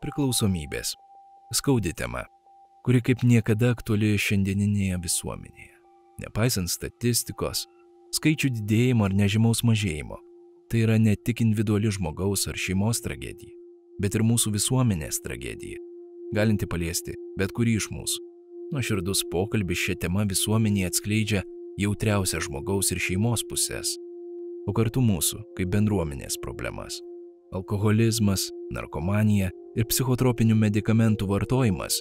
Priklausomybės. Skaudi tema, kuri kaip niekada aktuali šiandieninėje visuomenėje. Nepaisant statistikos, skaičių didėjimo ar nežymaus mažėjimo, tai yra ne tik individuali žmogaus ar šeimos tragedija, bet ir mūsų visuomenės tragedija, galinti paliesti bet kurį iš mūsų. Nuoširdus pokalbis šią temą visuomenėje atskleidžia jautriausią žmogaus ir šeimos pusės, o kartu mūsų kaip bendruomenės problemas. Alkoholizmas, narkomanija ir psichotropinių medikamentų vartojimas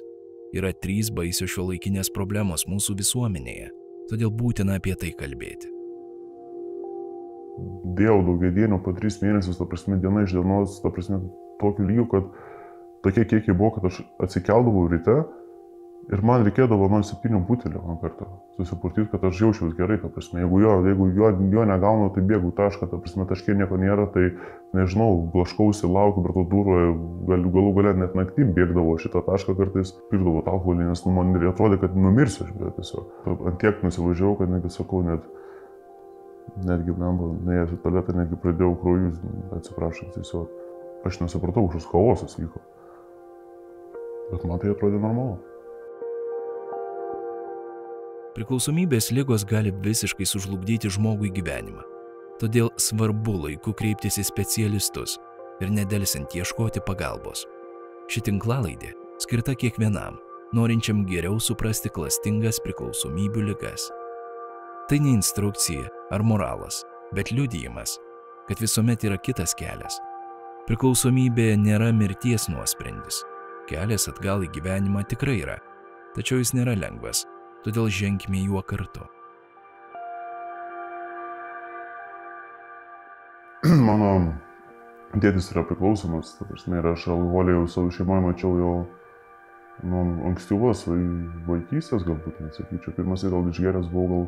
yra trys baisios šio laikinės problemos mūsų visuomenėje, todėl būtina apie tai kalbėti. Dėjau daugia dienų po tris mėnesius, ta prasme, diena iš dienos, ta prasme, tokiu lygiu, kad tokie kiekiai buvo, kad aš atsikeldavau ryte Ir man reikėdavo 0,7 butelio man kartą susipurtyti, kad aš jaučiausi gerai, ta prasme. Jeigu jo, jeigu jo, jo negaunu, tai bėgu tašką, ta prasme, taškė nieko nėra, tai nežinau, blaškausi, laukiu prie to durų, gal, galų galę net naktį bėgdavo šitą tašką kartais, pirdavo alkoholį, nes nu, man atrodė, kad numirsiu aš, bet tiesiog. Ant tiek nusivažiavau, kad netgi sakau, net, netgi, blemba, neėjęs į tualetą, netgi pradėjau kraujus, atsiprašant, tiesiog. Aš nesupratau, kažkoks chaosas vyko. Bet man tai atrodė normalu. Priklausomybės lygos gali visiškai sužlugdyti žmogui gyvenimą. Todėl svarbu laiku kreiptis į specialistus ir nedelsiant ieškoti pagalbos. Ši tinklalaidė skirta kiekvienam, norinčiam geriau suprasti klastingas priklausomybių ligas. Tai ne instrukcija ar moralas, bet liudijimas, kad visuomet yra kitas kelias. Priklausomybė nėra mirties nuosprendis. Kelias atgal į gyvenimą tikrai yra, tačiau jis nėra lengvas todėl ženkime juo kartu. Mano dėdis yra priklausomas, ta prasme, ir aš alkoholį jau savo šeimoje mačiau jau nuo ankstyvos vaikystės, galbūt nesakyčiau. Pirmas gal išgeręs buvau gal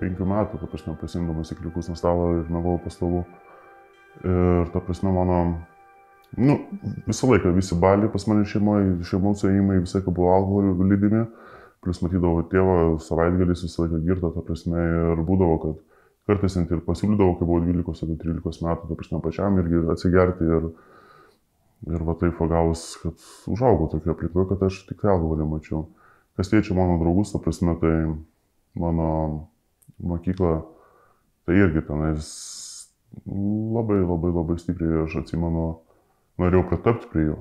penkių metų, ta prasme, pasimdamas įkliukus nuo stalo ir mėgau pastovų. Ir ta prasme, mano, nu, visą laiką visi baliai pas mane šeimoje, šeimų suėjimai visą laiką buvo alkoholio lydimi. Plus matydavau tėvą savaitgalis visą laiką girtą, ta prasme, ir būdavo, kad kartais net ir pasiūlydavau, kai buvau 12 ar 13 metų, ta prasme, pačiam irgi atsigerti ir, ir va taip pagavus, kad užaugau tokio aplinkoje, kad aš tik alkoholį mačiau. Kas liečia mano draugus, ta prasme, tai mano mokykla, tai irgi tenais labai labai labai stipriai, aš atsimenu, norėjau pritapti prie jų.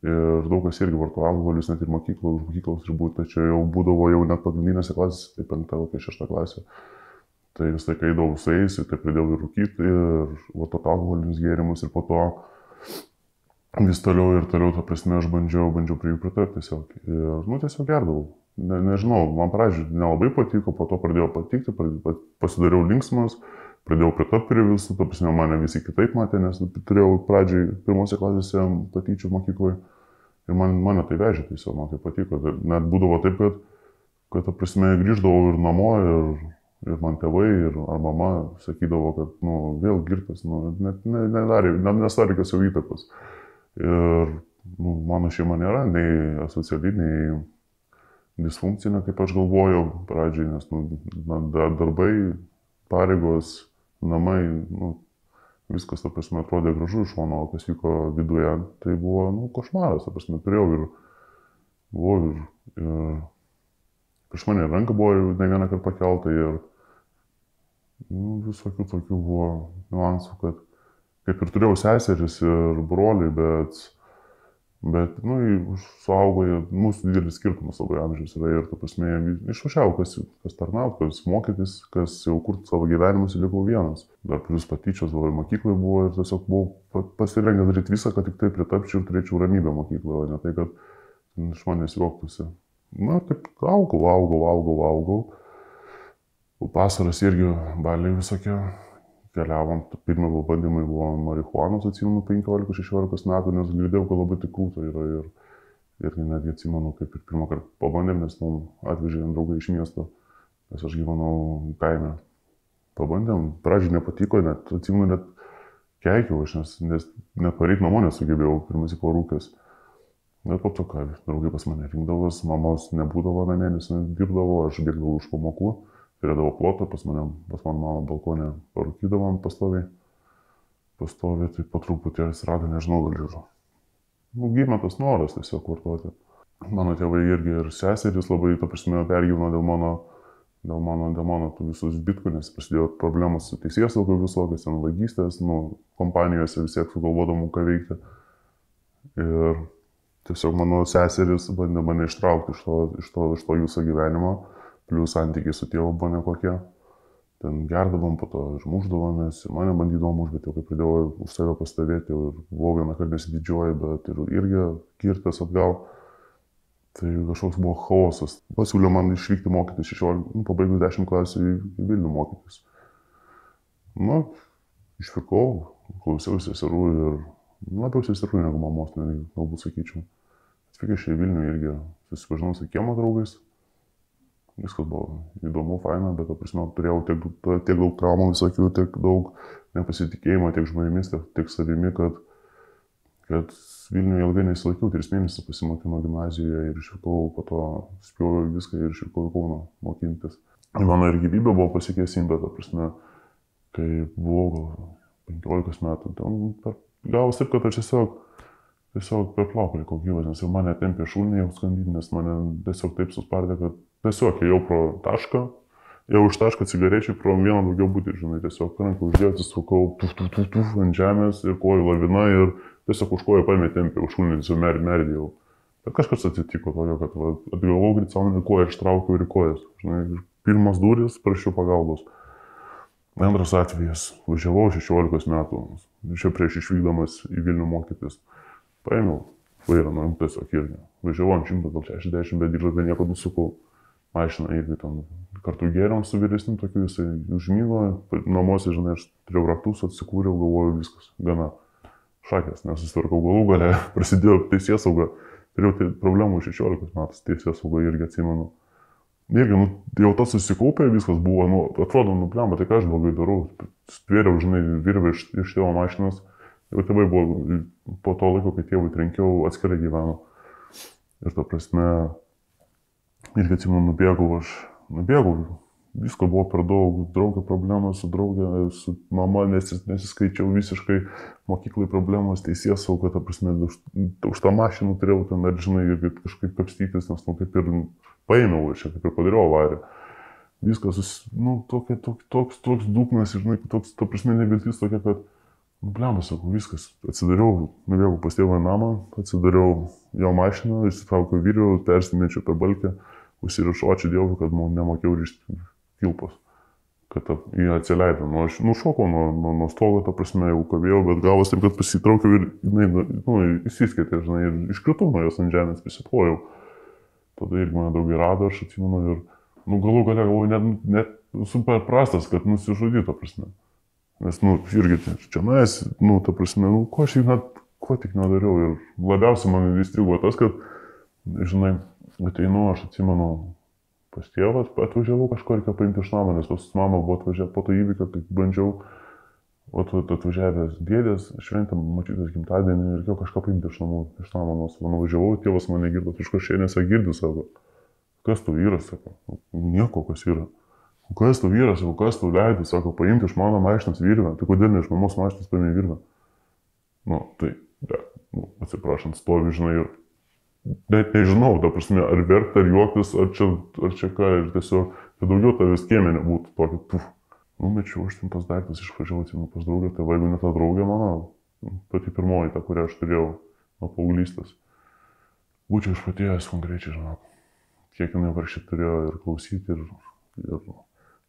Ir daug kas irgi vartoja alkoholius net ir mokyklos, mokyklos ribų, tačiau jau būdavo jau net pagrindinėse klasėse, tai penktą, kokia šešta klasė. Tai vis tai, kai eidavau su jais, tai pradėjau ir rūkyti, ir vartoti alkoholinius gėrimus, ir po to vis toliau ir toliau, ta prasme, aš bandžiau, bandžiau prie jų pritarti tiesiog. Ir, nu, tiesiog gerdavau. Ne, nežinau, man pradžioje nelabai patiko, po to pradėjo patikti, pasidariau linksmas, pradėjau pritapti prie visų, ta prasme, mane visi kitaip matė, nes turėjau pradžiai pirmose klasėse patyčių mokykloje. Ir man, mane tai vežė tiesiog, man tai patiko. Net būdavo taip, kad, kad ta prasme, grįždavau ir namo, ir, ir man tėvai, ir ar mama sakydavo, kad, nu, vėl girtas, nu, net ne, nedarė, net nestarė jokios jau įtakos. Ir, nu, mano šeima nėra nei asociali, nei disfunkcinė, kaip aš galvojau pradžiai, nes, nu, darbai, pareigos, namai, nu, viskas, ta prasme, atrodė gražu iš šono, o kas vyko viduje, tai buvo, nu, košmaras, ta prasme, turėjau ir, buvo ir, ir prieš mane ranka buvo ne vieną kartą pakelta ir, nu, visokių tokių buvo niuansų, kad kaip ir turėjau seseris ir broliai, bet Bet, nu, suaugo, mūsų didelis skirtumas labai amžius yra ir, ta prasme, išvažiavo, kas, kas tarnaut, kas mokytis, kas jau kurti savo gyvenimus ir likau vienas. Dar plus patyčios ir mokykloje buvo ir tiesiog buvau pasirengęs daryti visą, kad tik tai pritapčiau ir turėčiau ramybę mokykloje, o ne tai, kad iš manęs juoktųsi. Na, taip augau, augau, augau, augau. Pasaras irgi baliai visokie keliavom, pirmie bandymai buvo marihuanos, atsimenu, 15-16 metų, nes girdėjau, kad labai tik krūto yra ir, ir netgi atsimenu, kaip ir pirmą kartą pabandėm, nes mums atvežė draugai iš miesto, nes aš gyvenau kaime. Pabandėm, pradžiai nepatiko, net atsimenu, net keikiau aš, nes, nes net pareiti namo nesugebėjau, pirmas į porūkės. Bet po to, ką draugai pas mane rinkdavos, mamos nebūdavo namie, nes dirbdavo, aš bėgdavau už pamokų turėdavo plotą, pas mane, pas mano mamą balkonę parūkydavom pastoviai. Pastoviai, tai po truputį atsirado, nežinau, gal ir nu, gimė tas noras tiesiog vartoti. Mano tėvai irgi ir seserys labai, ta prasme, pergyveno dėl mano, dėl mano, dėl mano tų visus bitkų, nes prasidėjo problemos su teisės saugai visokios, ten vagystės, nu, kompanijose vis tiek sugalvodamų ką veikti. Ir tiesiog mano seserys bandė mane ištraukti iš to, iš to, iš to jūsų gyvenimo, plus santykiai su tėvu buvo nekokie ten gerdavom, po to žmuždavomės, mane bandydavom už, bet jau kai pradėjau už save pastovėti, ir buvau vieną kartą nesididžiuoju, bet ir irgi kirtas atgal, tai kažkoks buvo chaosas. Pasiūlė man išvykti mokytis 16, nu, pabaigus 10 klasių į Vilnių mokytis. Na, išvykau, klausiausi seserų ir nu, labiau seserų negu mamos, netgi galbūt sakyčiau. Atvykęs į Vilnių irgi susipažinau su kiemo draugais, viskas buvo įdomu, faina, bet, prasme, turėjau tiek, tiek daug traumų visokių, tiek daug nepasitikėjimo tiek žmonėmis, tiek, tiek savimi, kad, kad Vilniuje ilgai nesilaikiau, tris mėnesius pasimokiau gimnazijoje ir išvykau, po to spėjau viską ir išvykau į Kauną mokintis. Mano ir gyvybė buvo pasikėsinta, ta prasme, kai buvau gal 15 metų, ten gavus taip, kad aš tiesiog tiesiog per plauką likau gyvas, nes jau mane tempė šūnį jau skandinti, nes mane tiesiog taip suspardė, kad tiesiog ėjau pro tašką, jau už tašką cigarečių pro vieną daugiau būti, žinai, tiesiog ranką uždėjau, atsisukau, tuf, tuf, tuf, tuf, ant žemės ir kojų lavina ir tiesiog už kojų paėmė tempė, už šūnį, jau mer, merdėjau. Bet kažkas atsitiko tokio, kad va, atgavau grįcauną koją, ištraukiau ir kojas. Žinai, pirmas duris, prašiau pagalbos. Antras atvejas, važiavau 16 metų, čia prieš išvykdamas į Vilnių mokytis. Paėmiau vairą, nu, tiesiog irgi. Važiavau ant 100, gal 60, bet dirbę nieko nusukau mašiną irgi ten kartu gėriam su vyresniu tokiu, jisai užmygo, namuose, žinai, aš turėjau raktus, atsikūriau, galvoju, viskas, gana šakės, nesusitvarkau galų galę, prasidėjo teisės sauga, turėjau problemų 16 metų teisės sauga irgi atsimenu. Irgi, nu, jau tas susikaupė, viskas buvo, nu, atrodo, nu, plemba, tai ką aš blogai darau, stvėriau, žinai, virvę iš, iš tėvo mašinos, jau tėvai buvo, po to laiko, kai tėvui trenkiau, atskirai gyveno. Ir to prasme, irgi atsimenu, nubėgau aš, nubėgau, visko buvo per daug, draugio problemos su draugė, su mama nesis, nesiskaičiau visiškai, mokyklai problemos, teisės sauga, ta prasme, už, už tą mašiną turėjau ten, ar žinai, irgi kažkaip kapstytis, nes, nu, kaip ir paėmiau, aš kaip ir padariau avariją. Viskas, nu, tokia, toks, toks, toks dūknas, žinai, toks, ta prasme, neviltis tokia, kad, nu, blemba, sakau, viskas, atsidariau, nubėgau pas tėvą namą, atsidariau jo mašiną, išsitraukiau vyrių, persimečiau per balkę užsirašau, ačiū Dievui, kad man nemokėjau rišti kilpos, kad jį atsileido. Nu, aš nušokau nuo, nuo, nuo stogo, ta prasme, jau kavėjau, bet gavos taip, kad pasitraukiau ir, jinai, nu, nu įsiskaitė, žinai, ir iškritau nuo jos ant žemės, prisiplojau. Tada irgi mane draugai rado, aš atsimenu ir, nu, galų galia, galvoju, net, net super prastas, kad nusižudytų, prasme. Nes, nu, irgi čia mes, nu, ta prasme, nu, ko aš net, ko tik nedariau. Ir labiausiai man įstrigo tas, kad, žinai, ateinu, aš atsimenu, pas tėvas, atvažiavau kažkur, reikia paimti iš namą, nes pas mamą buvo atvažiavę po to įvykio, kai bandžiau, o tu atvažiavęs dėdės, šventėm mačytas gimtadienį reikėjo kažką paimti iš namų, iš namą, nors nuvažiavau, tėvas mane girdo, iš kažkienėse girdi savo. Kas tu vyras, sako, nieko, kas yra. Kas tu vyras, sako, kas tu leidai, sako, paimti iš mano mašinos virvę, tai kodėl ne iš mamos mašinos paimė virvę? Nu, tai, ja, nu, atsiprašant, stovi, žinai, ir net nežinau, ta prasme, ar verta, ar juoktis, ar čia, ar čia ką, ir tiesiog, tai daugiau tavęs kiemė nebūtų tokio, puf. Numečiau aš ten tas daiktas, išvažiavau, atsimenu pas draugę, tai jeigu ne ta draugė mano, pati pirmoji, ta, kurią aš turėjau nuo paauglystės. Būčiau išpatėjęs konkrečiai, žinok, kiek jinai varšė turėjo ir klausyti, ir, ir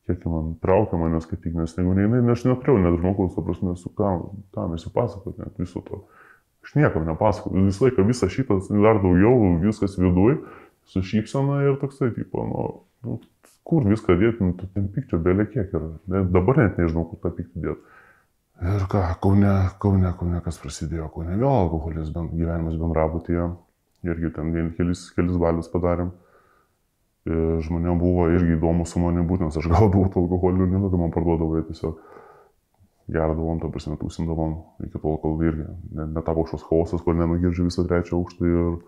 kiek man traukia mane skaityti, nes jeigu ne jinai, aš neturėjau net žmogaus, ta prasme, su kam, kam esu pasakoti, net viso to. Aš niekam nepasakoju. Visą laiką visą šitą, dar daugiau, viskas viduj, su šypsena ir toksai, tipo, nu, nu kur viską dėti, nu, ten pykčio belė kiek yra. Dabar net nežinau, kur tą pyktį dėti. Ir ką, Kaune, Kaune, Kaune, kas prasidėjo, Kaune vėl alkoholis ben, gyvenimas bendrabutyje, irgi ten vien kelis, kelis balius padarėm. Ir žmonėm buvo irgi įdomu su manimi būtent, aš gaudavau alkoholį ir nedaug man parduodavo tiesiog gerdavom, ta prasme, tūsindavom iki tol, kol irgi netapo kažkoks chaosas, kur nenugirdžiu visą trečią aukštą ir,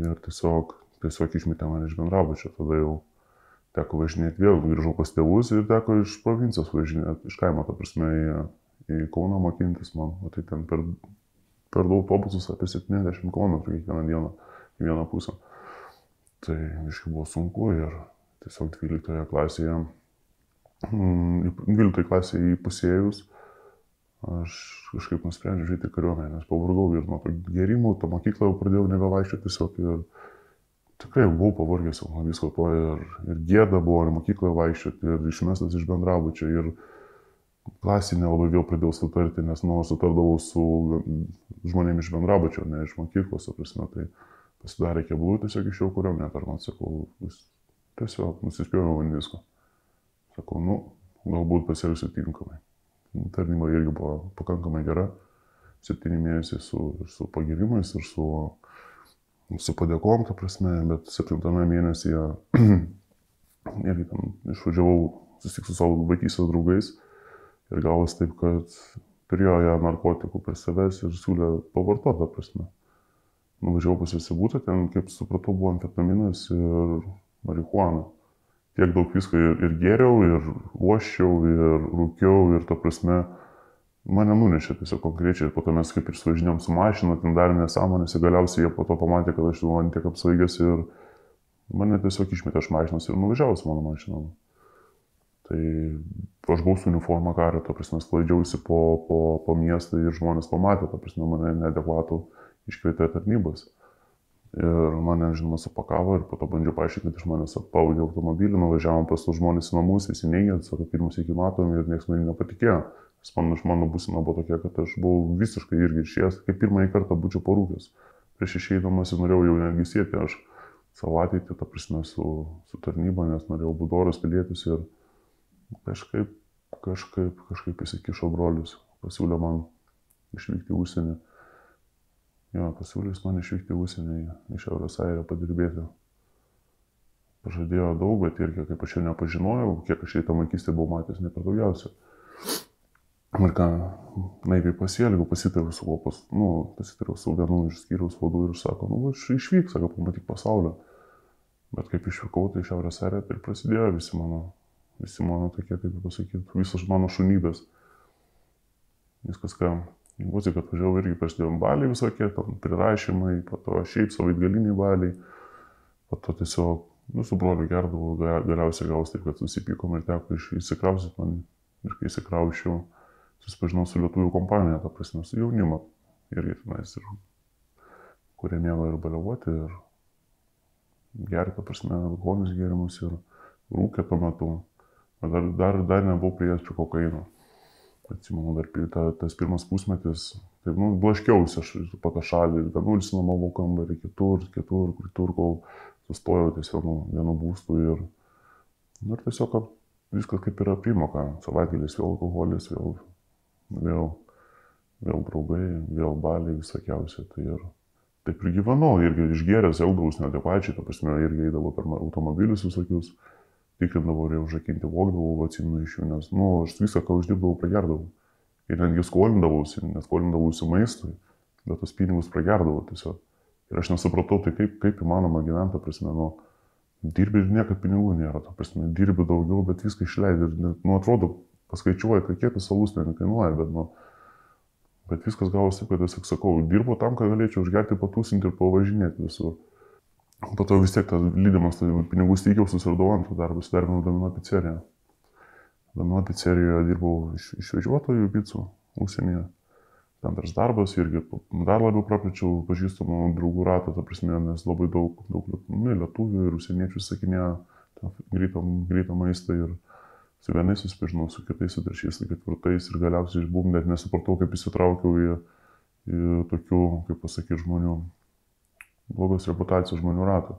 ir tiesiog, tiesiog išmetė mane iš bendrabučio. Tada jau teko važinėti vėl, grįžau pas tėvus ir teko iš provincijos važinėti, iš kaimo, ta prasme, į, į Kauną mokintis man. O tai ten per per du autobusus apie 70 km kiekvieną dieną į vieną pusę. Tai iškai buvo sunku ir tiesiog 12 klasėje, 12 mm, klasėje įpusėjus, aš kažkaip nusprendžiau žiūrėti kariuomenę, nes pavargau ir nuo gerimų, to mokyklą jau pradėjau nebevaikščioti tiesiog ir tikrai buvau pavargęs nuo visko to ir, ir gėda buvo, ir mokykloje vaikščioti, ir išmestas iš bendrabučio, ir klasinė labai vėl pradėjau sutarti, nes nu, sutardavau su žmonėmis iš bendrabučio, ne iš mokyklos, prasme, tai pasidarė keblų, tiesiog iš jau kuriuomenę tarnauti, sakau, tiesiog nusispjovau ant visko. Sakau, nu, galbūt pasielgsiu tinkamai. Tarnyba irgi buvo pakankamai gera, septyni mėnesiai su, su pagirimais ir su, su padėkom, ta prasme, bet septintame mėnesyje irgi tam išvažiavau susitikti su savo vaikystės draugais Ir gavosi taip, kad turėjo ją narkotikų prie savęs ir siūlė pavartoti, prasme. Nuvažiavau pas visi būtų, ten, kaip supratau, buvo amfetaminas ir marihuana. Tiek daug visko ir, ir geriau, ir loščiau, ir rūkiau, ir to prasme, mane nunešė tiesiog konkrečiai. Ir po to mes kaip ir suvažinėjom su mašina, ten dar nesąmonės, ir galiausiai jie po to pamatė, kad aš jau man tiek apsvaigęs ir mane tiesiog išmetė iš mašinos ir nuvažiavo su mano mašina. Tai aš buvau su uniforma kario, to prasme, sklaidžiausi po, po, po miestą ir žmonės pamatė, to prasme, mane neadekvatų iškvietė tarnybos. Ir mane, žinoma, supakavo ir po to bandžiau paaiškinti, kad iš manęs appaudė automobilį, nuvažiavom pas tos žmonės į namus, visi neigė, sako, pirmus iki matom ir niekas man nepatikėjo. Nes man, mano būsina buvo tokia, kad aš buvau visiškai irgi išėjęs, kaip pirmąjį kartą būčiau parūkęs. Prieš išeidamas norėjau jau netgi sėti aš savo ateitį, ta prasme, su, su tarnyba, nes norėjau būti doras pilietis ir kažkaip, kažkaip, kažkaip įsikišo brolius, pasiūlė man išvykti į užsienį. Jo, pasiūlys man išvykti užsienį, iš Šiaurės Airio padirbėti. Pažadėjo daug, bet irgi, kaip aš jo nepažinojau, kiek aš į tą vaikystę buvau matęs, ne per daugiausia. Ir ką, naiviai pasielgiau, pasitariau su kopas, nu, pasitariau su vienu iš skyriaus vadų ir sako, nu, aš išvyk, sako, pamatyk pasaulio. Bet kaip išvykau, tai Šiaurės Airija ir prasidėjo visi mano visi mano tokie, kaip pasakyti, visos mano šunybės. Viskas, ką muzika atvažiavau irgi prasidėjo baliai visokie, ten prirašymai, po to šiaip savaitgaliniai baliai, po to tiesiog, nu, su broliu gerdavau, galiausiai gausi taip, kad susipykom ir teko iš, įsikrausit man ir kai įsikraušiau, susipažinau su lietuvių kompanija, ta prasme, su jaunimu irgi tenais, ir, kurie mėgo ir baliavoti, ir gerti, ta prasme, alkoholinius gėrimus ir rūkė tuo metu. Dar, dar, dar nebuvau prie kokaino. Atsimenu, dar ta, tas pirmas pusmetis, taip, nu, blaškiausi aš po tą šalį, ir vienur įsinomavau kambarį, kitur, kitur, kitur, kol sustojau tiesiog nu, vienu būstu ir, nu, ir tiesiog viskas kaip yra primoka, savaitgalis vėl alkoholis, vėl, vėl, vėl draugai, vėl baliai visokiausi. Tai ir taip ir gyvenau, irgi išgeręs, elgdavus neadekvačiai, ta prasme, irgi eidavau per automobilius visokius tikrindavau ir užrakinti vokdavau, atsimenu iš jų, nes, na, nu, aš visą, ką uždirbdavau, pragerdavau. Ir netgi skolindavausi, neskolindavausi maistui, bet tos pinigus pragerdavau tiesiog. Ir aš nesupratau, tai kaip, kaip įmanoma gyventi, prasme, nu, dirbi ir niekad pinigų nėra, ta prasme, dirbi daugiau, bet viską išleidži. Ir, nu, atrodo, paskaičiuoji, kiek tas salus ten kainuoja, bet, nu, bet viskas gavosi, kad tiesiog sakau, dirbu tam, kad galėčiau užgerti patūsinti ir pavažinėti visur. Po to vis tiek tas lydimas tai pinigų stygiau susiradau antrą darbą, įsidarbinau Domino pizzeriją. Domino pizzerijoje dirbau iš, išvežiotojų picų užsienyje. Bendras darbas irgi dar labiau praplėčiau pažįstamų draugų ratą, ta prasme, nes labai daug, daug nu, lietuvių ir užsieniečių sakinėjo greitą, greitą maistą ir su vienais susipažinau, su kitais, su trečiais, su ketvirtais ir galiausiai išbūm, net nesupratau, kaip įsitraukiau į, į tokių, kaip pasakyti, žmonių blogos reputacijos žmonių ratą.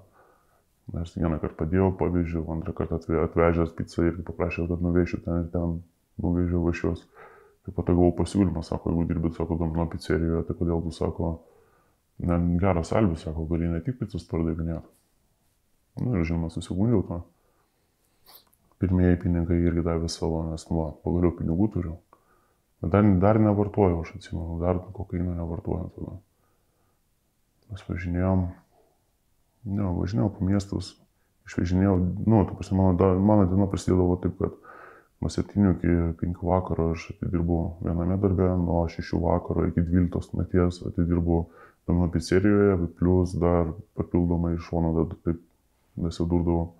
Aš vieną kartą padėjau, pavyzdžiui, antrą kartą atvežęs pizzą ir paprašiau, kad nuvešiu ten ir ten, nuvežiau iš jos. Taip pat gavau pasiūlymą, sako, jeigu dirbit, sako, domino pizzerijoje, tai kodėl tu, sako, ne, geras albis, sako, gali ne tik pizzas pardavinėti. Na nu, ir žinoma, susigundžiau to. Pirmieji pinigai irgi davė savo, nes, nu, pagaliau pinigų turiu. Dar, dar nevartojau, aš atsimenu, dar kokaino nevartojau tada. Mes važinėjom, ne, važinėjau po miestus, išvažinėjau, nu, tu prasme, mano, mano diena prasidėdavo taip, kad nuo 7 iki 5 vakaro aš atidirbu viename darbe, nuo 6 vakaro iki 12 nakties atidirbu domino pizzerijoje, plus dar papildomai iš šono dar taip nesidurdavau.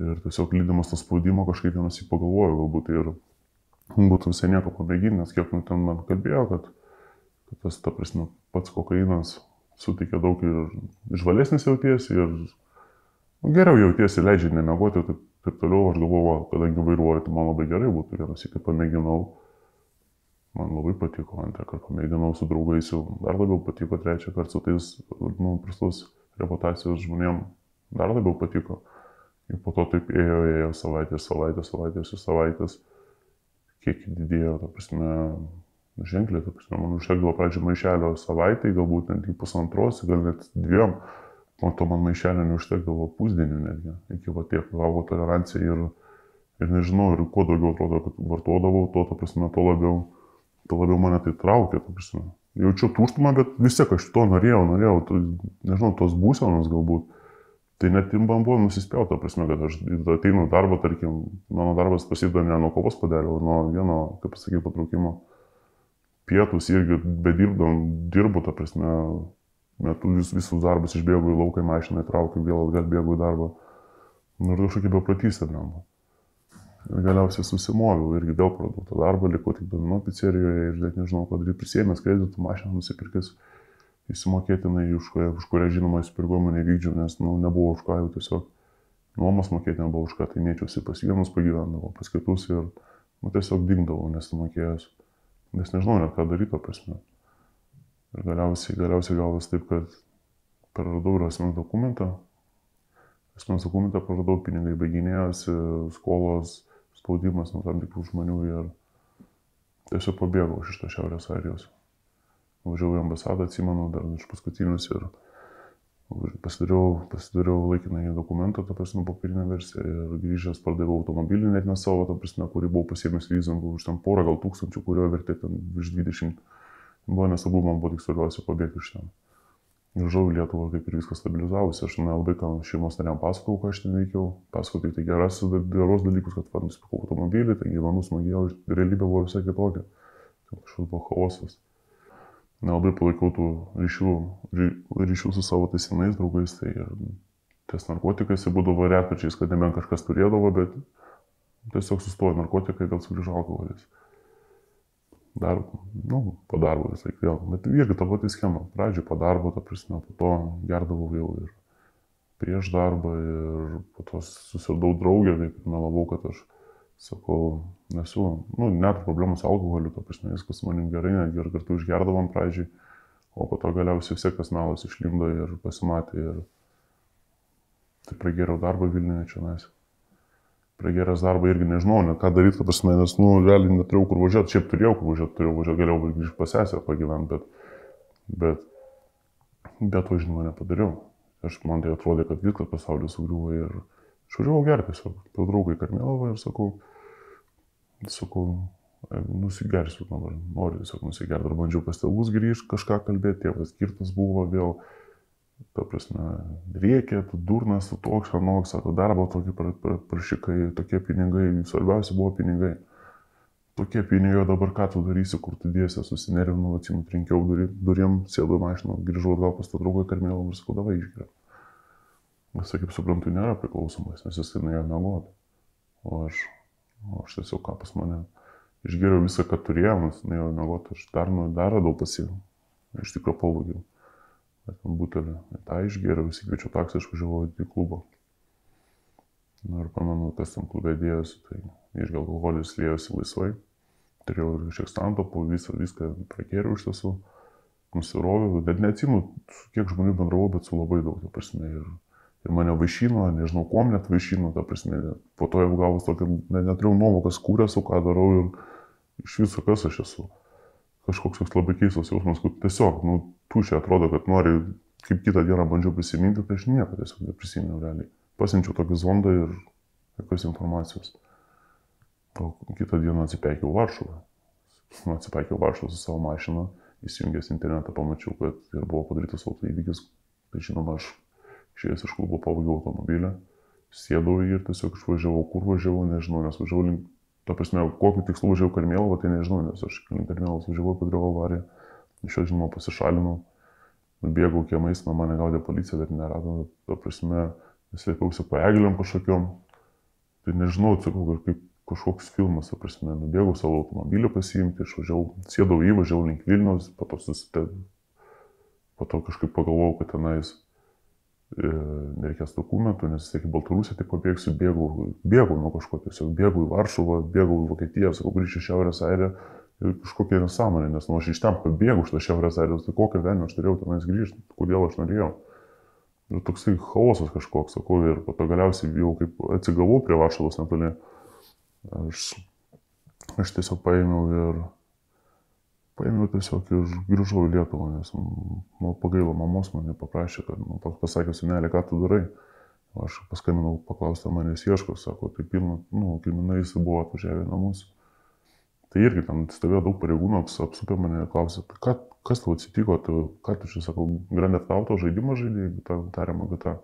Ir tiesiog lydamas to spaudimo kažkaip vienas į pagalvojau, galbūt ir būtų visai nieko pamėginti, nes kiek nu ten man kalbėjo, kad, kad tas, ta prasme, pats kokainas suteikia daug ir žvalesnis jautiesi ir nu, geriau jautiesi, leidžia nemegoti, taip, taip toliau, aš galvoju, kadangi vairuoju, tai man labai gerai būtų, vienas iki pamėginau, man labai patiko, antrą kartą pamėginau su draugais, jau dar labiau patiko, trečią kartą su tais, nu, prastos reputacijos žmonėm. Dar labiau patiko. Ir po to taip ėjo, ėjo savaitės, savaitės, savaitės ir savaitės, kiek didėjo, ta prasme, ženkliai, ta prasme, man užtekdavo pradžio maišelio savaitai, galbūt net į pusantros, gal net dviem, po to man maišelio neužtekdavo pusdienį netgi, iki va tiek gavo tolerancija ir, ir nežinau, ir kuo daugiau atrodo, kad vartodavau, to, ta prasme, to labiau, to labiau mane tai traukė, ta prasme. Jaučiu tuštumą, bet vis tiek aš to norėjau, norėjau, to, nežinau, tos būsenos galbūt. Tai net man buvo nusispjauta, prasme, kad aš ateinu darbą, tarkim, mano darbas prasideda ne nuo kovos o nuo vieno, kaip pasakyti, patraukimo. Pietus irgi bedirbdam, dirbu, ta prasme, metu vis, visus darbus išbėgu į lauką, mašiną įtraukiu, vėl atgal bėgu į darbą. Nu, ir kažkokia bepratystė man. Ir galiausiai susimoviau irgi vėl pradėjau tą darbą, likau tik domino pizzerijoje ir net nežinau, ką daryti, prisėmęs kreditų mašiną nusipirkęs įsimokėtinai, už už kurią žinoma įsipareigojimų nevykdžiau, nes nu, nebuvo už ką jau tiesiog nuomos mokėti nebuvo už ką, tai mėčiausi pas vienus pagyvendavau, pas kitus ir nu, tiesiog dingdavau nesumokėjęs, nes nežinau net ką daryti, prasme. Ir galiausiai, galiausiai gavas taip, kad praradau ir asmens dokumentą, asmens dokumentą praradau, pinigai baiginėjosi, skolos, spaudimas nuo tam tikrų žmonių ir tiesiog pabėgau iš to Šiaurės Airijos važiavau į ambasadą, atsimenu, dar iš paskutinius ir pasidariau, pasidariau laikinai dokumentą, ta prasme, popierinę versiją ir grįžęs pardaviau automobilį, net ne savo, ta prasme, kurį buvau pasiėmęs leasingų už ten porą gal tūkstančių, kurio vertė ten virš 20. Buvo nesvarbu, man buvo tik svarbiausia pabėgti iš ten. Grįžau į Lietuvą, kaip ir viskas stabilizavosi, aš nelabai ką šeimos nariam pasakojau, ką aš ten veikiau, pasakojau tik tai geras, geros dalykus, kad nusipirkau automobilį, tai gyvenu smagiau, realybė buvo visai kitokia. Kažkoks buvo chaosas nelabai palaikau tų ryšių, ryšių su savo tais senais draugais, tai ir ties narkotikais ir būdavo retkarčiais, kad nebent kažkas turėdavo, bet tiesiog sustojo narkotikai, gal sugrįžo alkoholis. Dar, nu, po darbo vis laik vėl, bet irgi ta pati schema. Pradžioje po darbo, ta prasme, po to gerdavau vėl ir prieš darbą ir po to susiradau draugę, taip melavau, kad aš sakau, nesu, nu, net problemų su alkoholiu, to prasme, viskas manim gerai, netgi ir kartu išgerdavom pradžiai, o po to galiausiai vis tiek tas melas išlindo ir pasimatė ir tai pragėriau darbą Vilniuje čia mes. Pragėręs darbą irgi nežinau, net ką daryti, ta prasme, nes, nu, realiai neturėjau kur važiuoti, šiaip turėjau kur važiuoti, turėjau važiuoti, galėjau grįžti pasesę pagyventi, bet, bet, bet to žinoma nepadariau. Aš man tai atrodė, kad viskas pasaulis sugriuvo ir išvažiavau gerti tiesiog, prie draugai Karmelovą ir sakau, sakau, nusigersiu dabar, noriu tiesiog nusigerti. Dar bandžiau pas tėvus grįžti, kažką kalbėti, tėvas skirtas buvo vėl, ta prasme, reikia, tu durnas, tu toks, anoks, sako, darbo tokie prašykai, tokie pinigai, svarbiausia buvo pinigai. Tokie pinigai, dabar ką tu darysi, kur tu dėsi, susinervinau, atsimu, trinkiau durim, sėdau mašiną, grįžau atgal pas tą draugą Karmelą ir sakau, davai išgeriau. Jis, kaip suprantu, nėra priklausomas, nes jis nuėjo mėgoti. O aš O aš tiesiog ką pas mane išgėriau visą, ką turėjau, nes nuėjau mėgoti, aš dar, nu, dar radau pasivų. Iš tikrųjų pavogiau. Bet ten butelį. Ta išgėriau, įsikviečiau taksą, išvažiavau į klubą. Na ir pamenu, kas tam klube dėjosi, tai irgi alkoholis liejosi laisvai. Turėjau ir šiek santopų, visą, viską prakėriau iš tiesų. Nusiroviau, bet neatsimu, su kiek žmonių bendravau, bet su labai daug, ta prasme. Ir ir mane vaišino, nežinau, kuom net vaišino, ta prasme, po to jau gavus tokį, net neturėjau nuovokas, kur esu, ką darau ir iš viso kas aš esu. Kažkoks toks labai keistas jausmas, kad tiesiog, nu, tušia atrodo, kad nori, kaip kitą dieną bandžiau prisiminti, tai aš nieko tiesiog neprisiminiau realiai. Pasimčiau tokį zondą ir jokios informacijos. O kitą dieną atsipeikiau Varšuvą. Nu, atsipeikiau Varšuvą su savo mašina, įsijungęs internetą pamačiau, kad ir buvo padarytas autoįvykis. Tai žinoma, aš Išėjęs iš klubo pavogiau automobilį, sėdau ir tiesiog išvažiavau, kur važiavau, nežinau, nes važiavau link ta prasme, kokiu tikslu važiavau Karmėlavą, tai nežinau, nes aš Karmėlavą važiavau, padariau avariją, iš jo žinoma pasišalinau, bėgau kiemais, man mane gaudė policija, bet nerado, ta prasme, slėpiausi po egliam kažkokiam, tai nežinau, sakau, kaip kažkoks filmas, ta prasme, nubėgau savo automobilį pasiimti, išvažiavau, sėdau įvažiavau link Vilnius, po to susitė, po to kažkaip pagalvojau, kad tenais nereikės dokumentų, nes tiek į Baltarusiją tik pabėgsiu, bėgau, bėgau nuo kažko, tiesiog bėgau į Varšuvą, bėgau į Vokietiją, sakau, grįžti į Šiaurės Airiją ir kažkokia nesąmonė, nes nu, aš iš ten pabėgau iš to Šiaurės Airijos, tai kokią velnį aš turėjau tenais grįžti, kodėl aš norėjau. Ir toksai chaosas kažkoks, sakau, ir po to galiausiai jau kaip atsigavau prie Varšuvos netoli Aš, aš tiesiog paėmiau ir paėmiau tiesiog ir grįžau į Lietuvą, nes man pagailo mamos mane paprašė, kad nu, pasakė, senelė, ką tu darai. Aš paskambinau, paklausė manęs ieško, sako, tai pilna, nu, giminais buvo atvažiavę namus. Tai irgi tam stovėjo daug pareigūnų, apsupė mane ir klausė, tai ką, kas tau atsitiko, tu, ką tu čia, sakau, Grand Theft Auto žaidimą žaidėjai, jeigu tą tariamą gatą.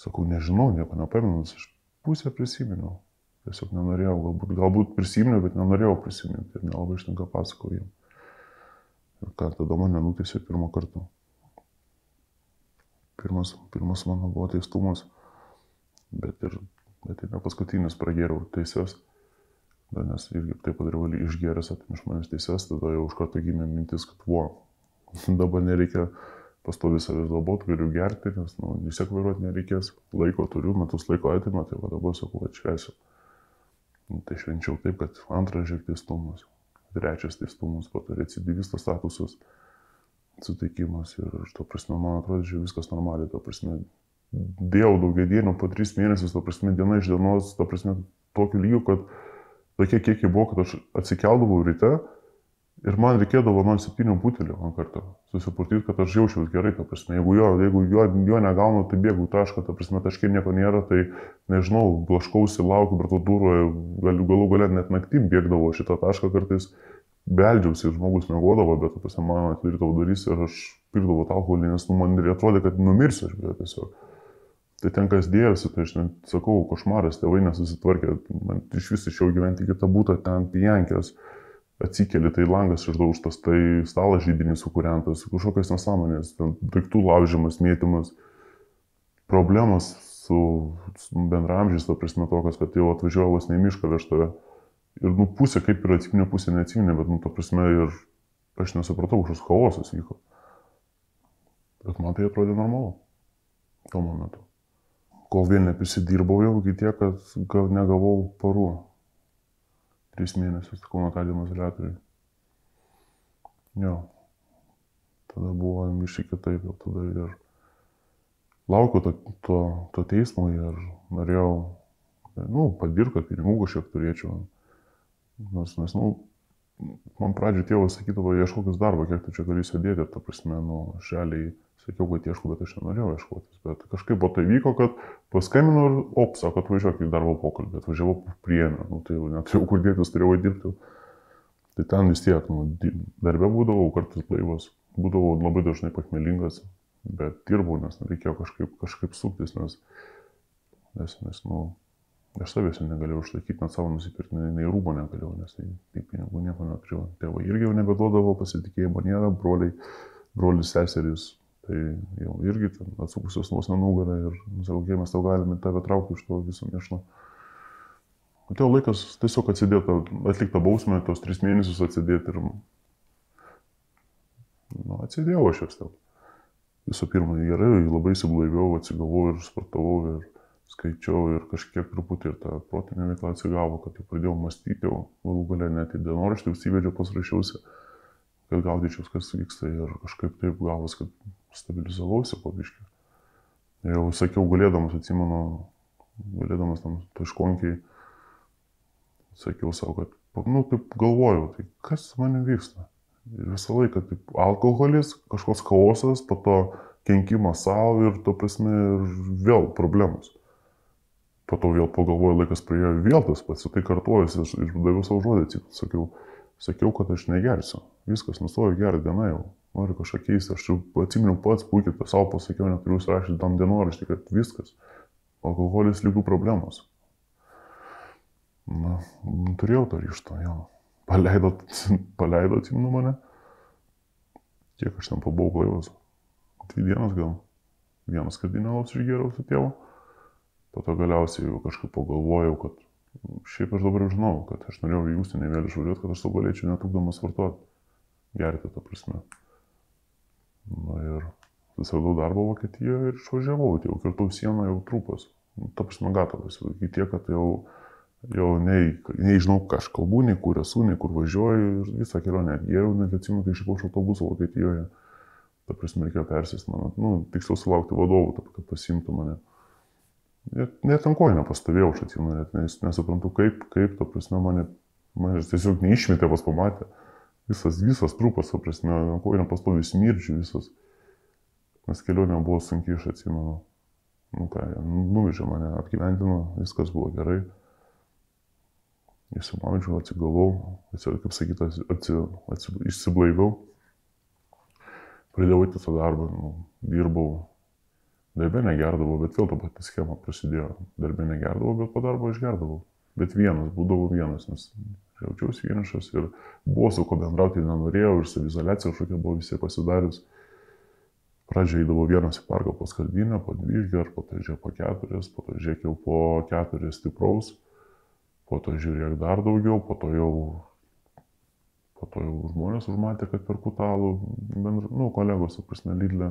Sakau, nežinau, nieko nepamenu, aš pusę prisiminiau. Tiesiog nenorėjau, galbūt, galbūt prisiminiau, bet nenorėjau prisiminti ir nelabai ištinka pasakojau jam. Ir ką tada mane nuteisė pirmą kartą. Pirmas, pirmas mano buvo teistumas, bet ir, bet ir ne paskutinis pragėriau teisės. Da, nes irgi taip padariau, išgėręs atim iš manęs teises, tada jau už karto gimė mintis, kad buvo, dabar nereikia pastovi savęs galbūt, galiu gerti, nes nu, vis tiek vairuoti nereikės, laiko turiu, metus laiko atima, tai va dabar sakau, atšvesiu. Nu, tai švenčiau taip, kad antras žiek teistumas, trečias teistumas, po to recidivisto statusas suteikimas ir to prasme, man atrodo, že viskas normaliai, to prasme, dėjau daugia dienų po tris mėnesius, to prasme, diena iš dienos, to prasme, tokiu lygiu, kad tokie kiekiai buvo, kad aš atsikeldavau ryte, Ir man reikėdavo man septynių putelių man kartą susipurtyti, kad aš jaučiausi gerai, ta prasme. Jeigu jo, jeigu jo, jo negaunu, tai bėgu tašką, ta prasme, taškai nieko nėra, tai nežinau, blaškausi, laukiu to durų, galiu galų galę net naktį bėgdavo šitą tašką kartais, beldžiausi ir žmogus negodavo, bet, ta prasme, man atidarydavo durys ir aš pirdavau alkoholį, nes nu, man atrodė, kad numirsiu aš, bet tiesiog. Tai ten kas dėjosi, tai aš net sakau, košmaras, tėvai nesusitvarkė, man iš vis išėjau gyventi kitą būtą, ten pijankės atsikeli, tai langas išdaužtas, tai stalas žydinys sukūrentas, kažkokios nesąmonės, daiktų laužimas, mėtymas, problemos su, su bendramžiais, to prasme tokios, kad jau atvažiuoja vos ne mišką vežtave. Ir, nu, pusė kaip ir atsiminė, pusė neatsiminė, bet, nu, to prasme ir aš nesupratau, kažkoks chaosas vyko. Bet man tai atrodė normalu tuo momentu. Kol vėl neprisidirbau jau iki tiek, kad negavau parų tris mėnesius Kauno tardymo izolatoriui. Jo. Tada buvo miškai kitaip, jau tada ir laukiu to, to, to teismo ir norėjau, nu, padirbti, pinigų kažkiek turėčiau. Nes, nes, nu, man pradžioje tėvas sakydavo, ieškokis darbo, kiek tu čia gali sėdėti, ta prasme, nu, šaliai sakiau, kad ieškau, bet aš nenorėjau ieškotis. Bet kažkaip po tai vyko, kad paskambinau ir op, sako, atvažiuok į darbo pokalbį, atvažiavau priėmę, nu, tai jau neturėjau kur dėtis, turėjau dirbti. Tai ten vis tiek, nu, darbė būdavau kartais blaivas, būdavau labai dažnai pakmelingas, bet dirbau, nes reikėjo kažkaip, kažkaip suktis, nes, nes, nes nu, aš savęs negalėjau išlaikyti, net savo nusipirkti, nei, rūbo negalėjau, nes tai, tai pinigų nieko neturėjau. Tėvai irgi jau nebeduodavo, pasitikėjimo nėra, broliai, brolis, seserys, Tai jau irgi atsukusios nuos nugarą ir, sakau, kiek mes tau galime tave traukti iš to viso mėšlo. Atėjo laikas tiesiog atsidėti, atlikti bausmę, tos tris mėnesius atsidėti ir... Nu, atsidėjau aš jas ten. Visų pirma, gerai, labai įsiblaiviau, atsigavau ir sportavau ir skaičiau ir kažkiek truputį ir ta protinė veikla atsigavo, kad jau pradėjau mąstyti, jau galų galę net į dienoraštį įsivedžiau, pasirašiausi, kad gaudyčiau, kas vyksta ir kažkaip taip gavos, kad stabilizavausi po biškį. Jau sakiau, galėdamas, atsimenu, galėdamas tam taškonkiai, sakiau savo, kad, nu, taip galvojau, tai kas man vyksta. Ir visą laiką, taip, alkoholis, kažkoks chaosas, po to kenkimas savo ir, to prasme, ir vėl problemos. Po to vėl pagalvoju, laikas prie jo vėl tas pats, tai kartuojasi, aš daviau savo žodį, sakiau, sakiau, kad aš negersiu. Viskas, nustoju gerti diena jau noriu kažką keisti. Aš jau atsimenu pats puikiai, tą savo pasakiau, neturiu užrašyti tam dienoraštį, kad viskas. Alkoholis lygų problemos. Na, turėjau to ryšto, jo. Paleidot, paleidot į nu mane. Kiek aš ten pabuvau blaivas? Dvi dienas gal. Vienas kardinalas išgėriau su tėvu. Po to galiausiai jau kažkaip pagalvojau, kad šiaip aš dabar žinau, kad aš norėjau į užsienį vėl išvažiuoti, kad aš to galėčiau netrukdomas vartoti. Gerti, ta prasme. Na ir susiradau darbą Vokietijoje ir išvažiavau, tai jau kirtau sieną jau trupas. Nu, ta prasme, gatavas. Iki tiek, kad jau, jau nei, nei žinau, ką aš kalbu, nei kur esu, nei kur važiuoju ir visą kelionę. Geriau net atsimenu, kai išėjau iš autobuso Vokietijoje. Ta prasme, reikėjo persėsti mano, nu, tiksliau sulaukti vadovų, kad pasimtų mane. Net, net ant kojų nepastovėjau, aš atsimenu, net nes, nesuprantu, kaip, kaip, ta prasme, mane, mane tiesiog neišmetė pas pamatę. Visas, visas trupas, ta prasme, ant kojų nepastovėjau, smirčių visas. Nes kelionė buvo sunkiai, aš atsimenu. Nu ką, nuvežė mane, apgyvendino, viskas buvo gerai. Įsimaudžiau, atsigavau, kaip sakyt, atsi, atsi, atsi, išsiblaiviau. Pradėjau eiti tą darbą, nu, dirbau Darbė negerdavau, bet vėl ta pati schema prasidėjo. Darbė negerdavau, bet po darbo išgerdavau. Bet vienas, būdavau vienas, nes jaučiausi vienišas ir buvo su ko bendrauti nenorėjau ir savizolacija kažkokia buvo visi pasidarius. Pradžioje eidavau vienas į parką po skardinę, po dvi išger, po to žiūrėjau po keturias, po to žiūrėjau po keturias stipraus, po to žiūrėjau dar daugiau, po to jau, po to jau žmonės užmatė, kad per kutalų, bendra, nu, kolegos, prasme, Lidlė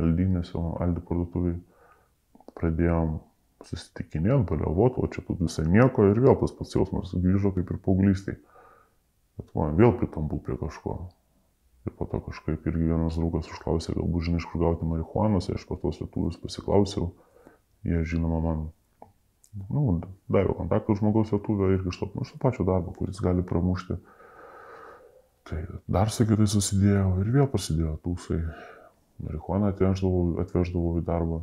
Aldinėse, Aldi parduotuviai, pradėjom susitikinėti, baliavot, o čia tu visai nieko ir vėl tas pats jausmas grįžo kaip ir paauglystai. Bet man vėl pritampu prie kažko. Ir po to kažkaip irgi vienas draugas užklausė, galbūt žinai, iš kur gauti marihuanos, aš po tos lietuvius pasiklausiau. Jie, žinoma, man nu, davė kontaktų žmogaus lietuvio ir iš to, nu, iš to pačio darbo, kuris gali pramušti. Tai dar su kitais susidėjau ir vėl prasidėjo tūsai marihuaną atveždavau, atveždavau į darbą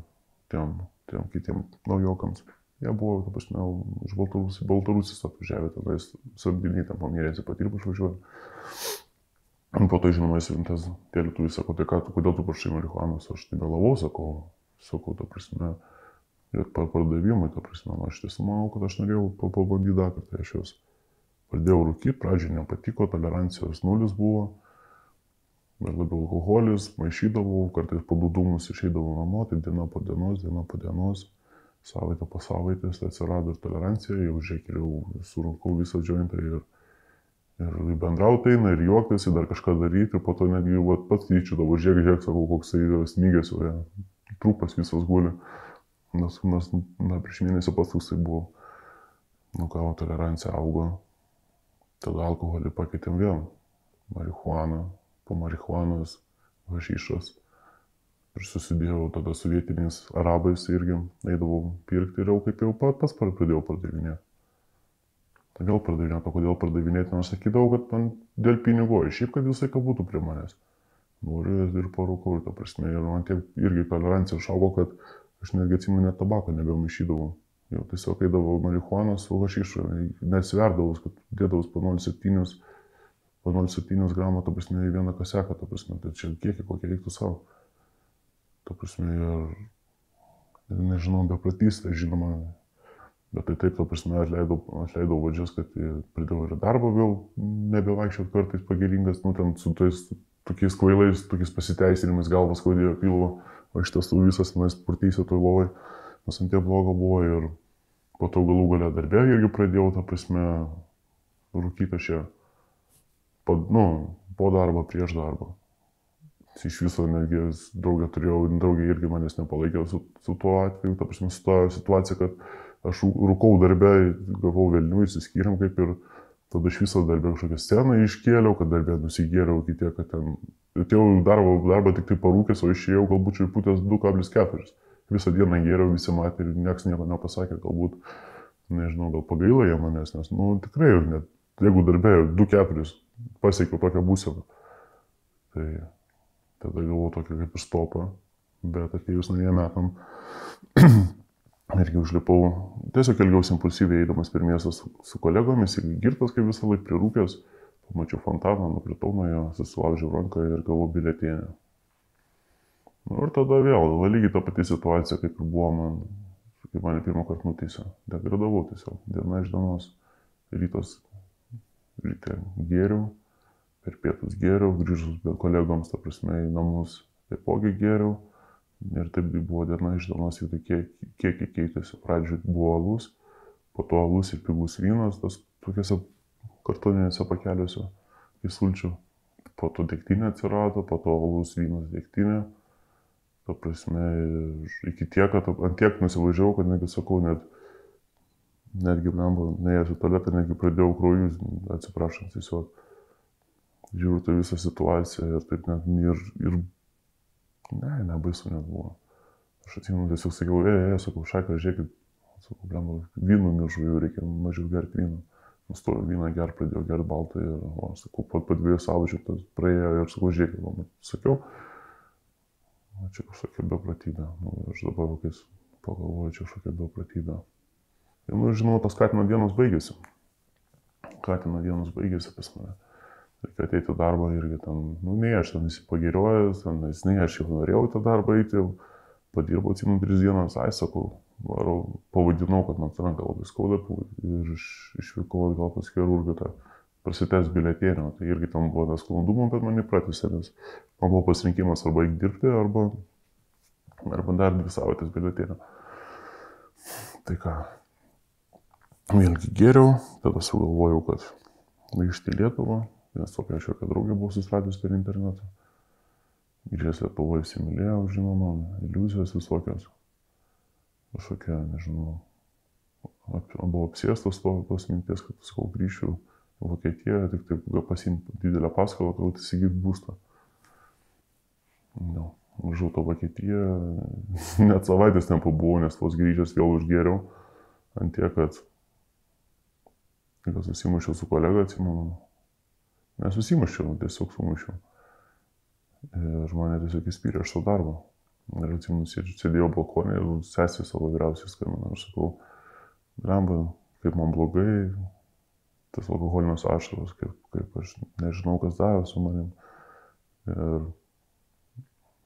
tiem, tiem kitiem naujokams. Jie buvo, ta prasme, iš Baltarusijos, Baltarusijos atvažiavę, tada jis samdiniai tam po mėnesį patirbu išvažiuoju. Po to, žinoma, jis rimtas, tie lietuviai sako, tai ką, tu, kodėl tu prašai marihuanos, aš tai melavau, sakau, sakau, ta prasme, ir pardavimai, ta prasme, nu, aš tiesą manau, kad aš norėjau pabandyti dar kartą, aš juos pradėjau rūkyti, pradžioje nepatiko, tolerancijos nulis buvo bet labiau alkoholis, maišydavau, kartais po du dūmus išeidavau namo, tai diena po dienos, diena po dienos, savaitę po savaitės tai atsirado ir tolerancija, jau žiūrėk, jau surinkau visą džiointą ir, ir bendrauti eina, ir juoktis, ir dar kažką daryti, ir po to netgi vat, pats tyčiodavau, žiūrėk, žiūrėk, sakau, koks tai yra smygęs, o trupas visas guli. Nes, nes na, prieš mėnesį pats toksai buvo, nu ką, tolerancija augo, tada alkoholį pakeitėm vėl, marihuaną, po marihuanos, hašišos. Ir susidėjau tada su vietiniais arabais irgi, eidavau pirkti ir jau kaip jau pats pradėjau pardavinėti. Kodėl pardavinėti, o kodėl pardavinėti, nors sakydavau, kad man dėl pinigų, šiaip kad visai ką būtų prie manęs. Noriu ir parūkau, ir ta prasme, ir man tiek irgi tolerancija išaugo, kad aš netgi atsimenu net tabako nebemaišydavau. Jau tiesiog eidavau marihuanos su hašišu, nesverdavau, kad dėdavau po 0,7 po 0,7 gramų, ta prasme, į vieną kaseką, ta prasme, tai čia kiekį kokį reiktų savo. Ta prasme, ir, nežinau, bepratystė, žinoma, bet tai taip, ta prasme, atleidau, atleidau vadžias, kad pridėjau ir darbą vėl nebevaikščiot kartais pagėringas, nu ten su tais tokiais kvailais, tokiais pasiteisinimais galvas skaudėjo pilvo, o iš tiesų visas tenais purtysė toj lovai, nes ant tie blogo buvo ir po to galų galę darbę irgi pradėjau, ta prasme, rūkyti aš čia po, nu, po darbo, prieš darbą. Iš viso netgi draugė turėjau, draugė irgi manęs nepalaikė su, su tuo atveju, ta prasme, su to situacija, kad aš rūkau darbę, gavau vėlinių, įsiskyrėm kaip ir tada iš viso darbę kažkokią sceną iškėliau, kad darbę nusigėriau iki tiek, kad ten atėjau darbo, darbą tik tai parūkęs, o išėjau galbūt išpūtęs 2,4. Visą dieną gėriau, visi matė ir niekas nieko nepasakė, galbūt, nežinau, gal pagaila jie manęs, nes, nu, tikrai, net jeigu darbė 2,4 pasiekiau tokią būseną. Tai tada galvoju tokia kaip ir stopą, bet atėjus naujiem metam irgi užlipau, tiesiog elgiausi impulsyviai eidamas per miestą su, su kolegomis, irgi girtas kaip visą laiką prirūkęs, pamačiau fontaną, nukritau nuo jo, susilaužiau ranką ir gavau biletėnę. Nu, ir tada vėl, lygiai ta pati situacija, kaip ir buvo man. kai mane pirmą kartą nuteisė. Degradavau tiesiog, diena iš dienos. Rytos, ryte gėriau, per pietus gėriau, grįžus kolegoms, ta prasme, į namus taipogi gėriau. Ir taip buvo diena iš dienos, jau tai kiek, kiek keitėsi. Pradžioje buvo alus, po to alus ir pigus vynas, tas tokiuose kartoninėse pakeliuose į sulčių. Po to dėktinė atsirado, po to alus vynas dėktinė. Ta prasme, iki tiek, kad ant tiek nusivažiavau, kad negi sakau, net, netgi, blemba, neėjęs į tualetą, netgi pradėjau kraujus, atsiprašant, tiesiog žiūriu tą visą situaciją ir taip net ir, ir ne, nebaisu net buvo. Aš atsimenu, tiesiog sakiau, e, e, sakau, šaką, žiūrėkit, sakau, blemba, vynų miržu, jau reikia mažiau gerti vyną. Nustojo vyną ger, pradėjau gerti baltą ir, o, sakau, po, po dviejų savaičių tas praėjo ir sakau, žiūrėkit, man sakiau, Na, čia kažkokia bepratybė. Nu, aš dabar kokiais pagalvoju, čia kažkokia bepratybė. Ir, nu, žinoma, tas Katino dienos baigėsi. Katino dienos baigėsi pas mane. Reikia ateiti į darbą irgi ten, nu, ne aš ten įsipagiriojęs, ten, ne aš jau norėjau tą darbą eiti, padirbau atsimenu tris dienas, ai sakau, varau, pavadinau, kad man ranka labai skauda ir iš, išvykau atgal pas chirurgą. Ta, prasitęs biletėnio, tai irgi tam buvo tas sklandumų, bet mane pratęsė, nes man buvo pasirinkimas arba dirbti, arba, arba dar dvi savaitės biletėnio. Tai ką, vėlgi geriau, tada sugalvojau, kad grįžti į Lietuvą, nes tokia aš jokia draugė buvau susiradęs per internetą. Grįžęs Lietuvoje įsimylėjau, žinoma, iliuzijos visokios. Kažkokia, nežinau, buvau apsėstas to, tos minties, kad sakau, grįšiu Vokietijoje, tik taip pasimti didelę paskolą, kad įsigyti būstą. No, Važiavau to Vokietiją, net savaitės nepabuvau, nes tos grįžęs vėl užgėriau ant tiek, kad kad susimušiau su kolega, atsimenu. Nesusimušiau, tiesiog sumušiau. Ir mane tiesiog įspyrė aš to darbą. Ir atsimenu, sėdėjau balkonė ir sesė savo vyriausiai skambina. Aš sakau, ramba, kaip man blogai, tas alkoholinės ašaros, kaip, kaip aš nežinau, kas daro su manim. Ir,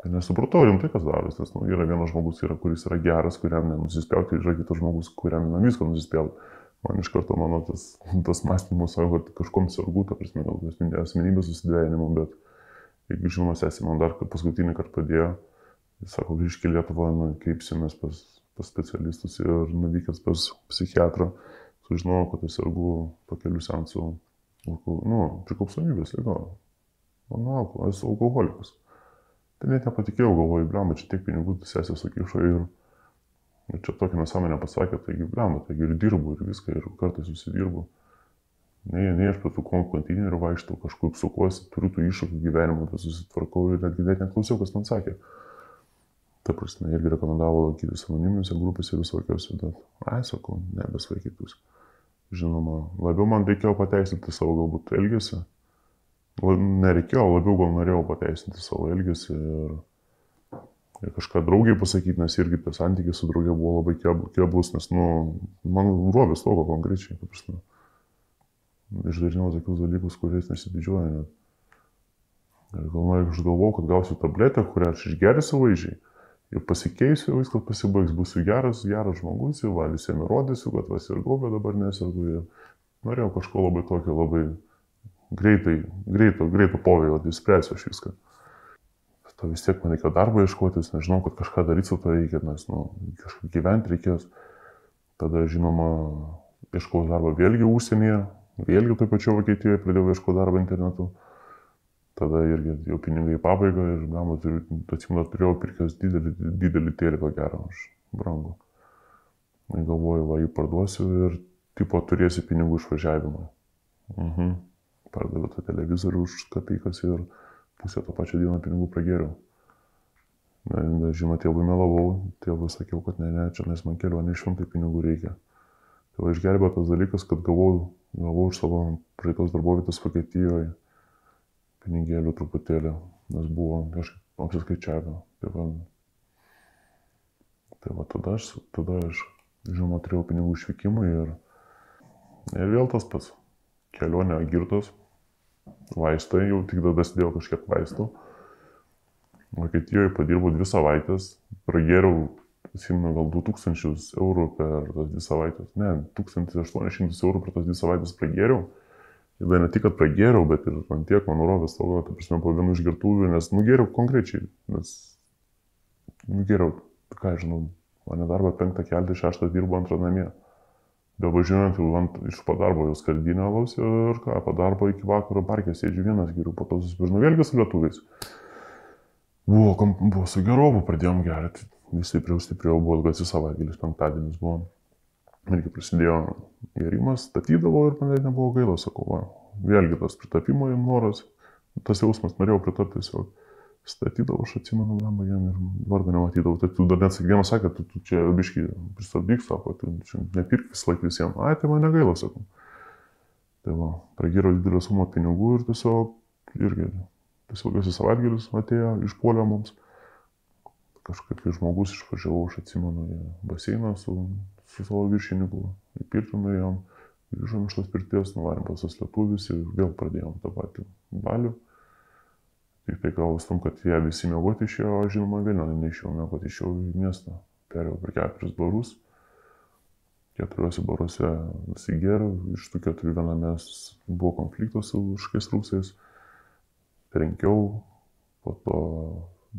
nesupratau rimtai, kas darosi, nes nu, yra vienas žmogus, yra, kuris yra geras, kuriam nenusispjauti, ir yra kitas žmogus, kuriam nuo visko nusispjauti. Man iš karto mano tas, tas mąstymas sako, kad kažkom sargu, ta prasme, gal asmenybės susidvėjinimu, bet jeigu žinoma, sesė man dar paskutinį kartą padėjo, jis sako, grįžk į Lietuvą, nu, kreipsimės pas, pas specialistus ir nuvykęs pas psichiatrą sužinojau, kad aš sergu pakelių sensų, nu, priklausomybės lygo. Mano alkohol, esu alkoholikas. Tai net nepatikėjau, galvoju, blema, čia tiek pinigų sesė sukišo ir, ir čia tokia nesąmonė pasakė, taigi blema, taigi ir dirbu ir viską, ir kartais susidirbu. Ne, ne aš prie tų konteinerių vaikštau, kažkur sukuosi, turiu tų iššūkių gyvenimo, bet susitvarkau ir netgi net neklausiau, kas man sakė. Ta prasme, irgi rekomendavo lankytis anoniminėse grupėse visokiose, bet, ai, sakau, nebesvaikytus. Žinoma, labiau man reikėjo pateisinti savo galbūt elgesį. Nereikėjo, labiau gal norėjau pateisinti savo elgesį ir, ir kažką draugiai pasakyti, nes irgi tas santykis su draugė buvo labai keblus, nes, nu, man ruovės togo konkrečiai, ta prasme. Išdarinau tokius dalykus, kuriais nesididžiuoju net. Ir gal aš galvojau, kad gausiu tabletę, kurią aš išgersiu vaizdžiai ir pasikeisiu, viskas pasibaigs, būsiu geras, geras žmogus, jau va, visiems įrodysiu, kad vasirgau, bet dabar nesirgu. Ir norėjau kažko labai tokio, labai greitai, greito, greito poveikio, tai spręsiu aš viską. To vis tiek man reikia darbo ieškotis, nežinau, kad kažką daryti su to reikia, nes nu, kažkaip gyventi reikės. Tada, žinoma, ieškojau darbo vėlgi užsienyje, vėlgi taip pačiu Vokietijoje pradėjau ieškoti darbo internetu tada irgi jau pinigai į pabaigą ir, blamba, atsimenu, turėjau pirkęs didelį, didelį tėliką gerą už brangų. Ir galvoju, va, jį parduosiu ir, tipo, turėsi pinigų išvažiavimą. Mhm. Pardaviau tą televizorių už kapykas ir pusę to pačią dieną pinigų pragėriau. Žinoma, tėvui melavau, tėvui sakiau, kad ne, ne, čia nes man kelionė šimtai pinigų reikia. Tai va išgelbėjo tas dalykas, kad gavau, gavau už savo praeitos darbovietės Vokietijoje pinigėlių truputėlį, nes buvo kažkaip apsiskaičiavę. Tai va, tai va tada, aš, tada aš, žinoma, turėjau pinigų išvykimui ir, ir vėl tas pats. Kelionė girtos, vaistai, jau tik tada sėdėjau kažkiek vaistų. Vokietijoje padirbau dvi savaitės, pragėriau atsimenu, gal 2000 eurų per tas dvi savaitės, ne, 1800 eurų per tas dvi savaitės pragėriau. Ir dar ne tik, kad pragėriau, bet ir ant tiek man nurovės tavo, ta prasme, po vienu iš gertuvių, nes nugėriau konkrečiai, nes nugėriau, ką žinau, mane darbą penktą kelti, šeštą dirbu antrą namie. Be važiuojant jau ant, iš po darbo jau skardinio alaus ir ką, po darbo iki vakaro parkė sėdžiu vienas geriau, po to susipažinau vėlgi su lietuviais. Buvo, kom, buvo su gerovu, pradėjom gerti, vis stipriau, stipriau buvo ilgasis savaitgalis, penktadienis buvo. Irgi prasidėjo gerimas, statydavo ir man nebuvo gaila, sakau, va, vėlgi tas pritapimo noras, tas jausmas, norėjau pritapti tiesiog statydavo, aš atsimenu, lamba jam ir vardą nematydavau. Tai tu dar net vienas sakė, tu, tu čia biškai pristabdyk, sako, tu čia nepirk visą laiką visiems. Ai, tai man negaila, sakau. Tai va, pragyro didelę sumą pinigų ir tiesiog irgi, tiesiog esi savaitgalis atėjo, išpuolė mums. Kažkaip kai žmogus išvažiavau, aš atsimenu, į baseiną su, su savo viršininku, į pirtį nuėjom, grįžom iš tos pirties, nuvarėm pas tas lietuvis ir vėl pradėjom tą patį balių. Tik tai gavus tam, kad jie visi mėgoti išėjo, žinoma vieną neišėjau mėgoti, išėjau į miestą. Perėjau per keturis barus. Keturiuose baruose nusigėriau, iš tų keturių viename buvo konfliktas su kažkokiais rusais. Trenkiau, po to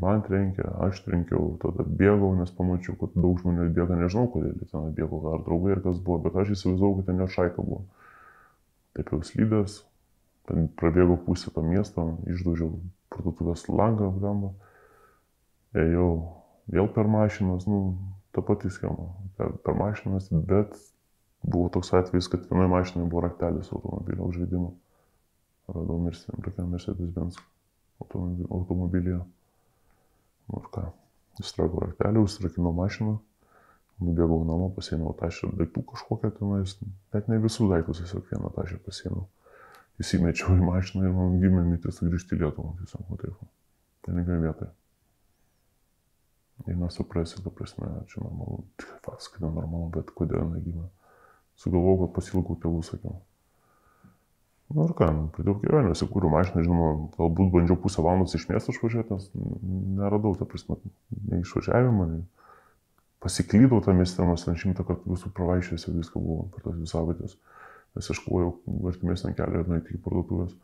man trenkė, aš trenkiau, tada bėgau, nes pamačiau, kad daug žmonių bėga, nežinau kodėl ten bėgau, ar draugai, ar kas buvo, bet aš įsivaizdavau, kad ten jo šaika buvo. Taip jau slydęs, ten prabėgau pusę to miesto, išdaužiau parduotuvės langą, blemba. Ėjau vėl per mašinas, nu, ta pati schema, per, per mašinas, bet buvo toks atvejis, kad vienoje mašinoje buvo raktelis automobilio užvedimo. Radau mirsim, tokia Mercedes-Benz automobilyje. Nu ir ką, įstraukau raktelį, užsirakinau mašiną, nubėgau namo, pasėmiau tašę daiktų kažkokią tenais, net ne visus daiktus, tiesiog vieną tašę pasėmiau įsimečiau į mašiną ir man gimė mintis sugrįžti į Lietuvą. Tiesiog, nu taip, pinigai vietoje. Ir nesuprasi, ta prasme, čia normalu, faktas, kad normalu, bet kodėl negimė. Sugalvojau, kad pasilgau tėvų, sakiau. Nu ir ką, nu, pradėjau kelionę, įsikūriau mašiną, žinoma, galbūt bandžiau pusę valandos iš miesto išvažiuoti, nes neradau, ta prasme, neišvažiavimą, nei pasiklydau tą miestą, nors ten šimtą kartų visų pravaišęs ir viską buvo per tas dvi savaitės nes ieškojau artimesnį kelią ir nueiti į parduotuvės.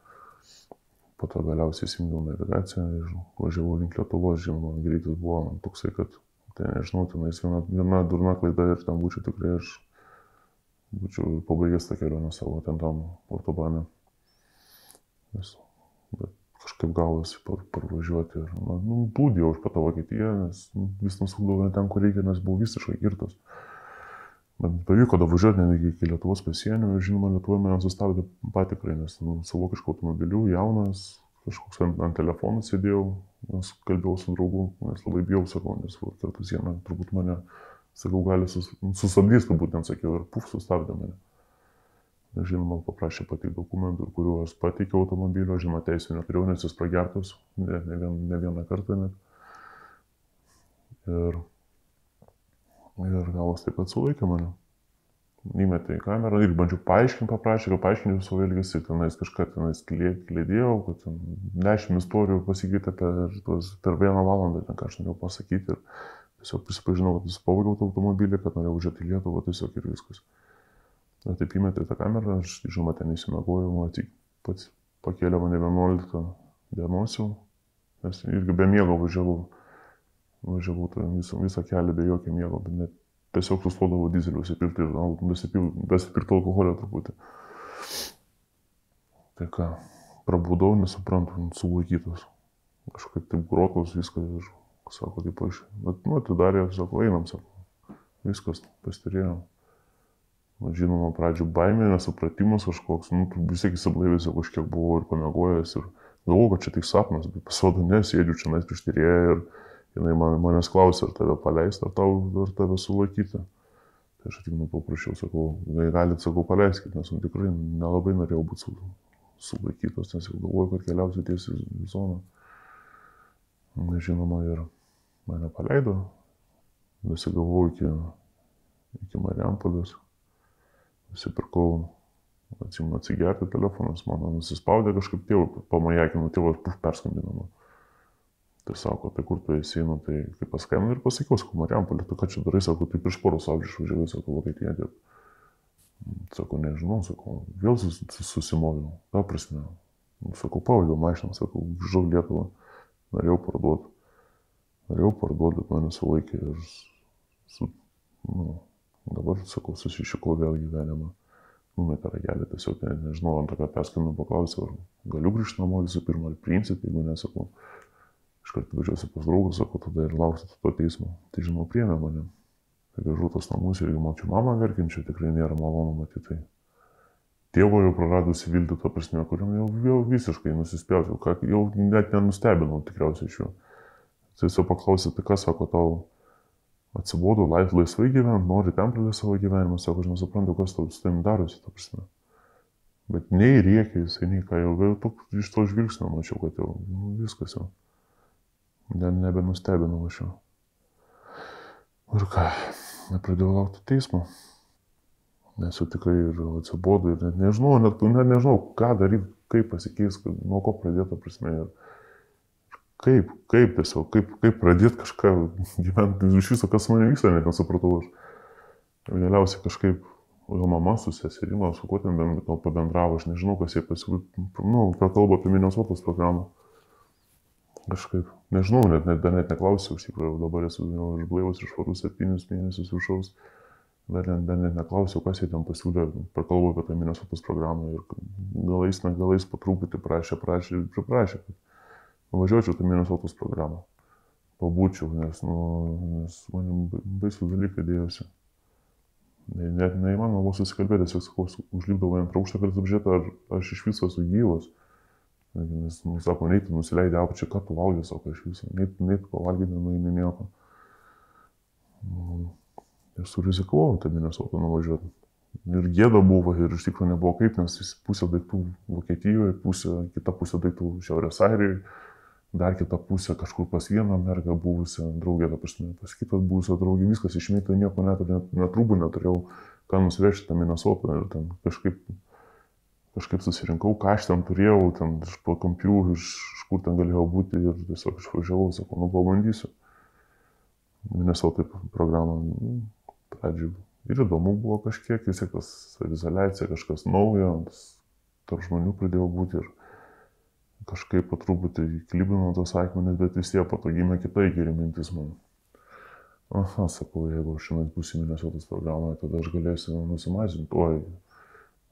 Po to galiausiai įsijungiau navigaciją ir važiavau link Lietuvos, žinoma, greitis buvo man toksai, kad, tai nežinau, tenais viena, viena durna klaida ir ten būčiau tikrai aš būčiau pabaigęs tą kelionę savo ten tam autobane. Nes, bet kažkaip gavosi par, parvažiuoti ir, na, nu, plūdėjau už patą Vokietiją, nes nu, vis nusukdavau ne ten, kur reikia, nes buvau visiškai girtas. Bet pavyko davažiuoti netgi iki Lietuvos pasienio ir žinoma, Lietuvoje mane sustabdė patikrai, nes nu, savo kažkokiu automobiliu, jaunas, kažkoks ant, ant telefonų sėdėjau, nes kalbėjau su draugu, nes labai bijau, sakau, nes kartu sieną turbūt mane, sakau, gali sus, sustabdys, turbūt ten sakiau, ir puf, sustabdė mane. Žinoma, paprašė pateikti dokumentų, kuriuos pateikiau automobilio, žinoma, teisų neturėjau, nes jis pragertas, ne, ne, vien, ne vieną kartą net. Ir Ir galas taip pat sulaikė mane. Įmetė į kamerą ir bandžiau paaiškinti, paprašė, kad paaiškinti savo elgesį, tenais kažką tenais klėdėjau, kad ten dešimt istorijų pasikeitė per, per vieną valandą, ten ką aš norėjau pasakyti. Ir tiesiog prisipažinau, kad pavogiau tą automobilį, kad norėjau važiuoti į Lietuvą, tiesiog ir viskas. Ir taip įmetė tą kamerą, aš žinoma ten įsimegojau, man tik pats pakėlė mane 11 dienos jau, nes irgi be miego važiavau važiavau tą visą, visą kelią be jokio miego, bet net tiesiog sustodavau dizeliu nusipirkti ir nusipirkti alkoholio truputį. Tai ką, prabudau, nesuprantu, sulaikytas. Kažkaip taip grotos viskas ir sako, taip aš. Bet, nu, atidarė, sako, einam, sako. Viskas, pastarėjom. Na, žinoma, pradžio baimė, nesupratimas kažkoks, nu, vis tiek įsiblaivęs jau kažkiek buvau ir pamiegojęs ir galvoju, kad čia tik sapnas, bet pasirodo nesėdžiu čia mes prieš tyrėją ir jinai man, manęs klausė, ar tave paleisti, ar, tau, ar tave sulaikyti. Tai aš atsimenu, paprašiau, sakau, gal galit, sakau, paleiskit, nes man tikrai nelabai norėjau būti su, sulaikytas, nes jau galvoju, kad keliausiu tiesiai į zoną. Nežinoma, ir mane paleido, nusigavau iki, iki Mariampolės, nusipirkau, atsimenu, atsigerti telefonas, mano nusispaudė kažkaip tėvų, pamajakinu, tėvas puf perskambino man. Tai sako, tai kur tu esi, nu, tai kaip paskambinau ir pasakiau, sakau, Mariampolė, tai ką čia darai, sako, tai prieš porą savaičių išvažiavai, sako, Vokietija dirbti. Sako, nežinau, sako, vėl sus, susimoviau, ta prasme. Nu, sakau, pavagiau mašiną, sakau, grįžau Lietuvą, norėjau parduoti. Norėjau parduoti, bet mane sulaikė ir su, nu, dabar, sakau, susišikau vėl gyvenimą. Numetė ragelį, tiesiog ne, nežinau, antrą kartą perskambinu, paklausiau, ar galiu grįžti namo visų pirma, ar priimsit, jeigu nesakau. Iškart važiuosiu pas draugus, sakau, tada ir lauksiu to teismo. Tai žinau, priemė mane. Tai grįžau tos namus ir mačiau mamą verkinčią, tikrai nėra malonu matyti tai. Tėvo jau praradusi viltį, to prasme, kuriam jau, jau visiškai nusispjaučiau, ką, jau net nenustebinau tikriausiai iš jų. Tai jau paklausė, tai ką sako tau, atsibodo laif, laisvai gyventi, nori ten pradėti savo gyvenimą, sako, aš nesuprantu, kas tau su tavim darosi, to prasme. Bet nei riekia jisai, nei ką jau, jau tok, iš to žvilgsnio mačiau, kad jau nu, viskas jau. Ne, nebenustebinau aš jau. Ir ką, nepradėjau laukti teismo. Nes jau tikrai ir atsibodu ir net nežinau, net, net nežinau, ką daryti, kaip pasikeis, nuo ko pradėti, prasme. Ir kaip, kaip tiesiog, kaip, kaip pradėti kažką gyventi, iš viso, kas man vyksta, net nesupratau aš. Ir galiausiai kažkaip, jo mama su seserima, su kuo ten pabendravo, aš nežinau, kas jie pasiūlė, nu, prakalbo apie Minnesotos programą. Kažkaip, nežinau, net, net, net neklausiau, iš tikrųjų, dabar esu jau išblaivus iš švarų septynius mėnesius viršaus, dar net, dar net neklausiau, kas jie ten pasiūlė, prakalbau apie tą Minnesotos programą ir galais, na, galais patruputį prašė, prašė, priprašė, kad nuvažiuočiau tą Minnesotos programą, pabūčiau, nes, nu, nes man baisų dalykai dėjosi. Net neįmanoma buvo susikalbėti, tiesiog sakau, užlipdavau ant aukštą, kad apžiūrėtų, ar aš iš viso esu gyvas. Nes, nu, sako, nei tu nusileidai apačią, ką tu valgai, sako, iš viso, nei, nei tu pavalgyti, nenueini nieko. Nu, ir surizikavau tą Minnesotą nuvažiuoti. Ir gėda buvo, ir iš tikrųjų nebuvo kaip, nes pusė daiktų Vokietijoje, pusė, kita pusė daiktų Šiaurės Airijoje, dar kita pusė kažkur pas vieną mergą buvusią draugę, ta prasme, pas kitą buvusią draugę, viskas išmėtė, nieko net, net, net rūbų neturėjau, ką nusivežti tą Minnesotą ir ten kažkaip kažkaip susirinkau, ką aš ten turėjau, ten iš po kompių, iš, iš kur ten galėjau būti ir tiesiog išvažiavau, sakau, nu pabandysiu. Minnesota programą nu, pradžių. Ir įdomu buvo kažkiek, vis tiek tas izolacija, kažkas naujo, tarp žmonių pradėjau būti ir kažkaip po truputį klibino tos akmenis, bet vis tiek po to gimė kita įkyri mintis man. Aha, sakau, jeigu aš šiandien būsiu Minnesotos programoje, tada aš galėsiu nusimažinti, oi,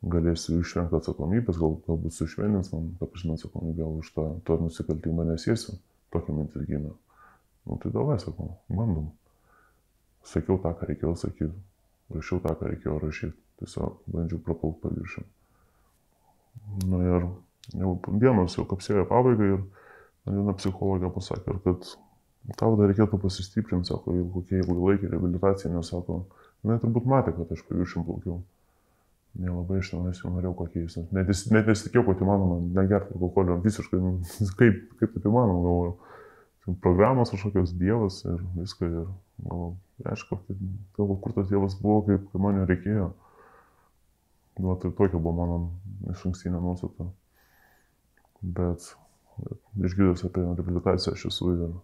galėsiu išvengti atsakomybės, gal, galbūt sušvelnins man tą pačią atsakomybę už tą, tą nusikaltimą nesėsiu, tokia mintis gimė. Nu tai davai, sakau, bandom. Sakiau tą, ką reikėjo sakyti, rašiau tą, ką reikėjo rašyti, tiesiog bandžiau praplaukti paviršių. Na ir jau dienos jau kapsėjo pabaigą ir viena psichologija pasakė, kad tau dar reikėtų pasistiprinti, sako, jeigu kokie ilgalaikį reabilitaciją, nes sako, jinai turbūt matė, kad aš paviršium plaukiau nelabai iš tenais jau norėjau pakeisti. Net, net nesitikėjau, kad įmanoma negerti alkoholio visiškai, nu, kaip, kaip taip įmanoma, galvoju. Programos kažkokios dievas ir viską. Ir galvoju, aišku, galvoju, kur tas dievas buvo, kaip, kaip man jo reikėjo. Nu, tai tokia buvo mano iš ankstinė nuostata. Bet, bet išgirdęs apie reabilitaciją aš esu ir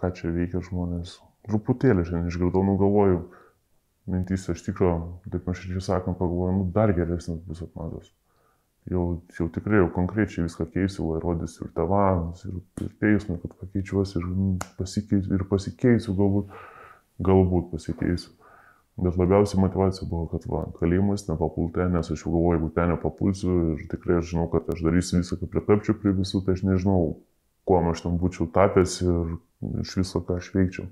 ką čia veikia žmonės. Truputėlį šiandien išgirdau, nu galvoju, mintys, iš tikrųjų, taip nuoširdžiai sakant, pagalvoju, nu, dar geresnis bus atmatas. Jau, jau tikrai jau konkrečiai viską keisiu, rodysiu ir tavams, ir, ir teismui, kad pakeičiuosi ir, nu, pasikeisiu, ir pasikeisiu, galbūt, galbūt pasikeisiu. Bet labiausiai motivacija buvo, kad va, kalėjimas nepapultė, nes aš jau galvoju, jeigu ten nepapulsiu ir tikrai aš žinau, kad aš darysiu visą, kad pritapčiau prie visų, tai aš nežinau, kuo aš ten būčiau tapęs ir iš viso, ką aš veikčiau.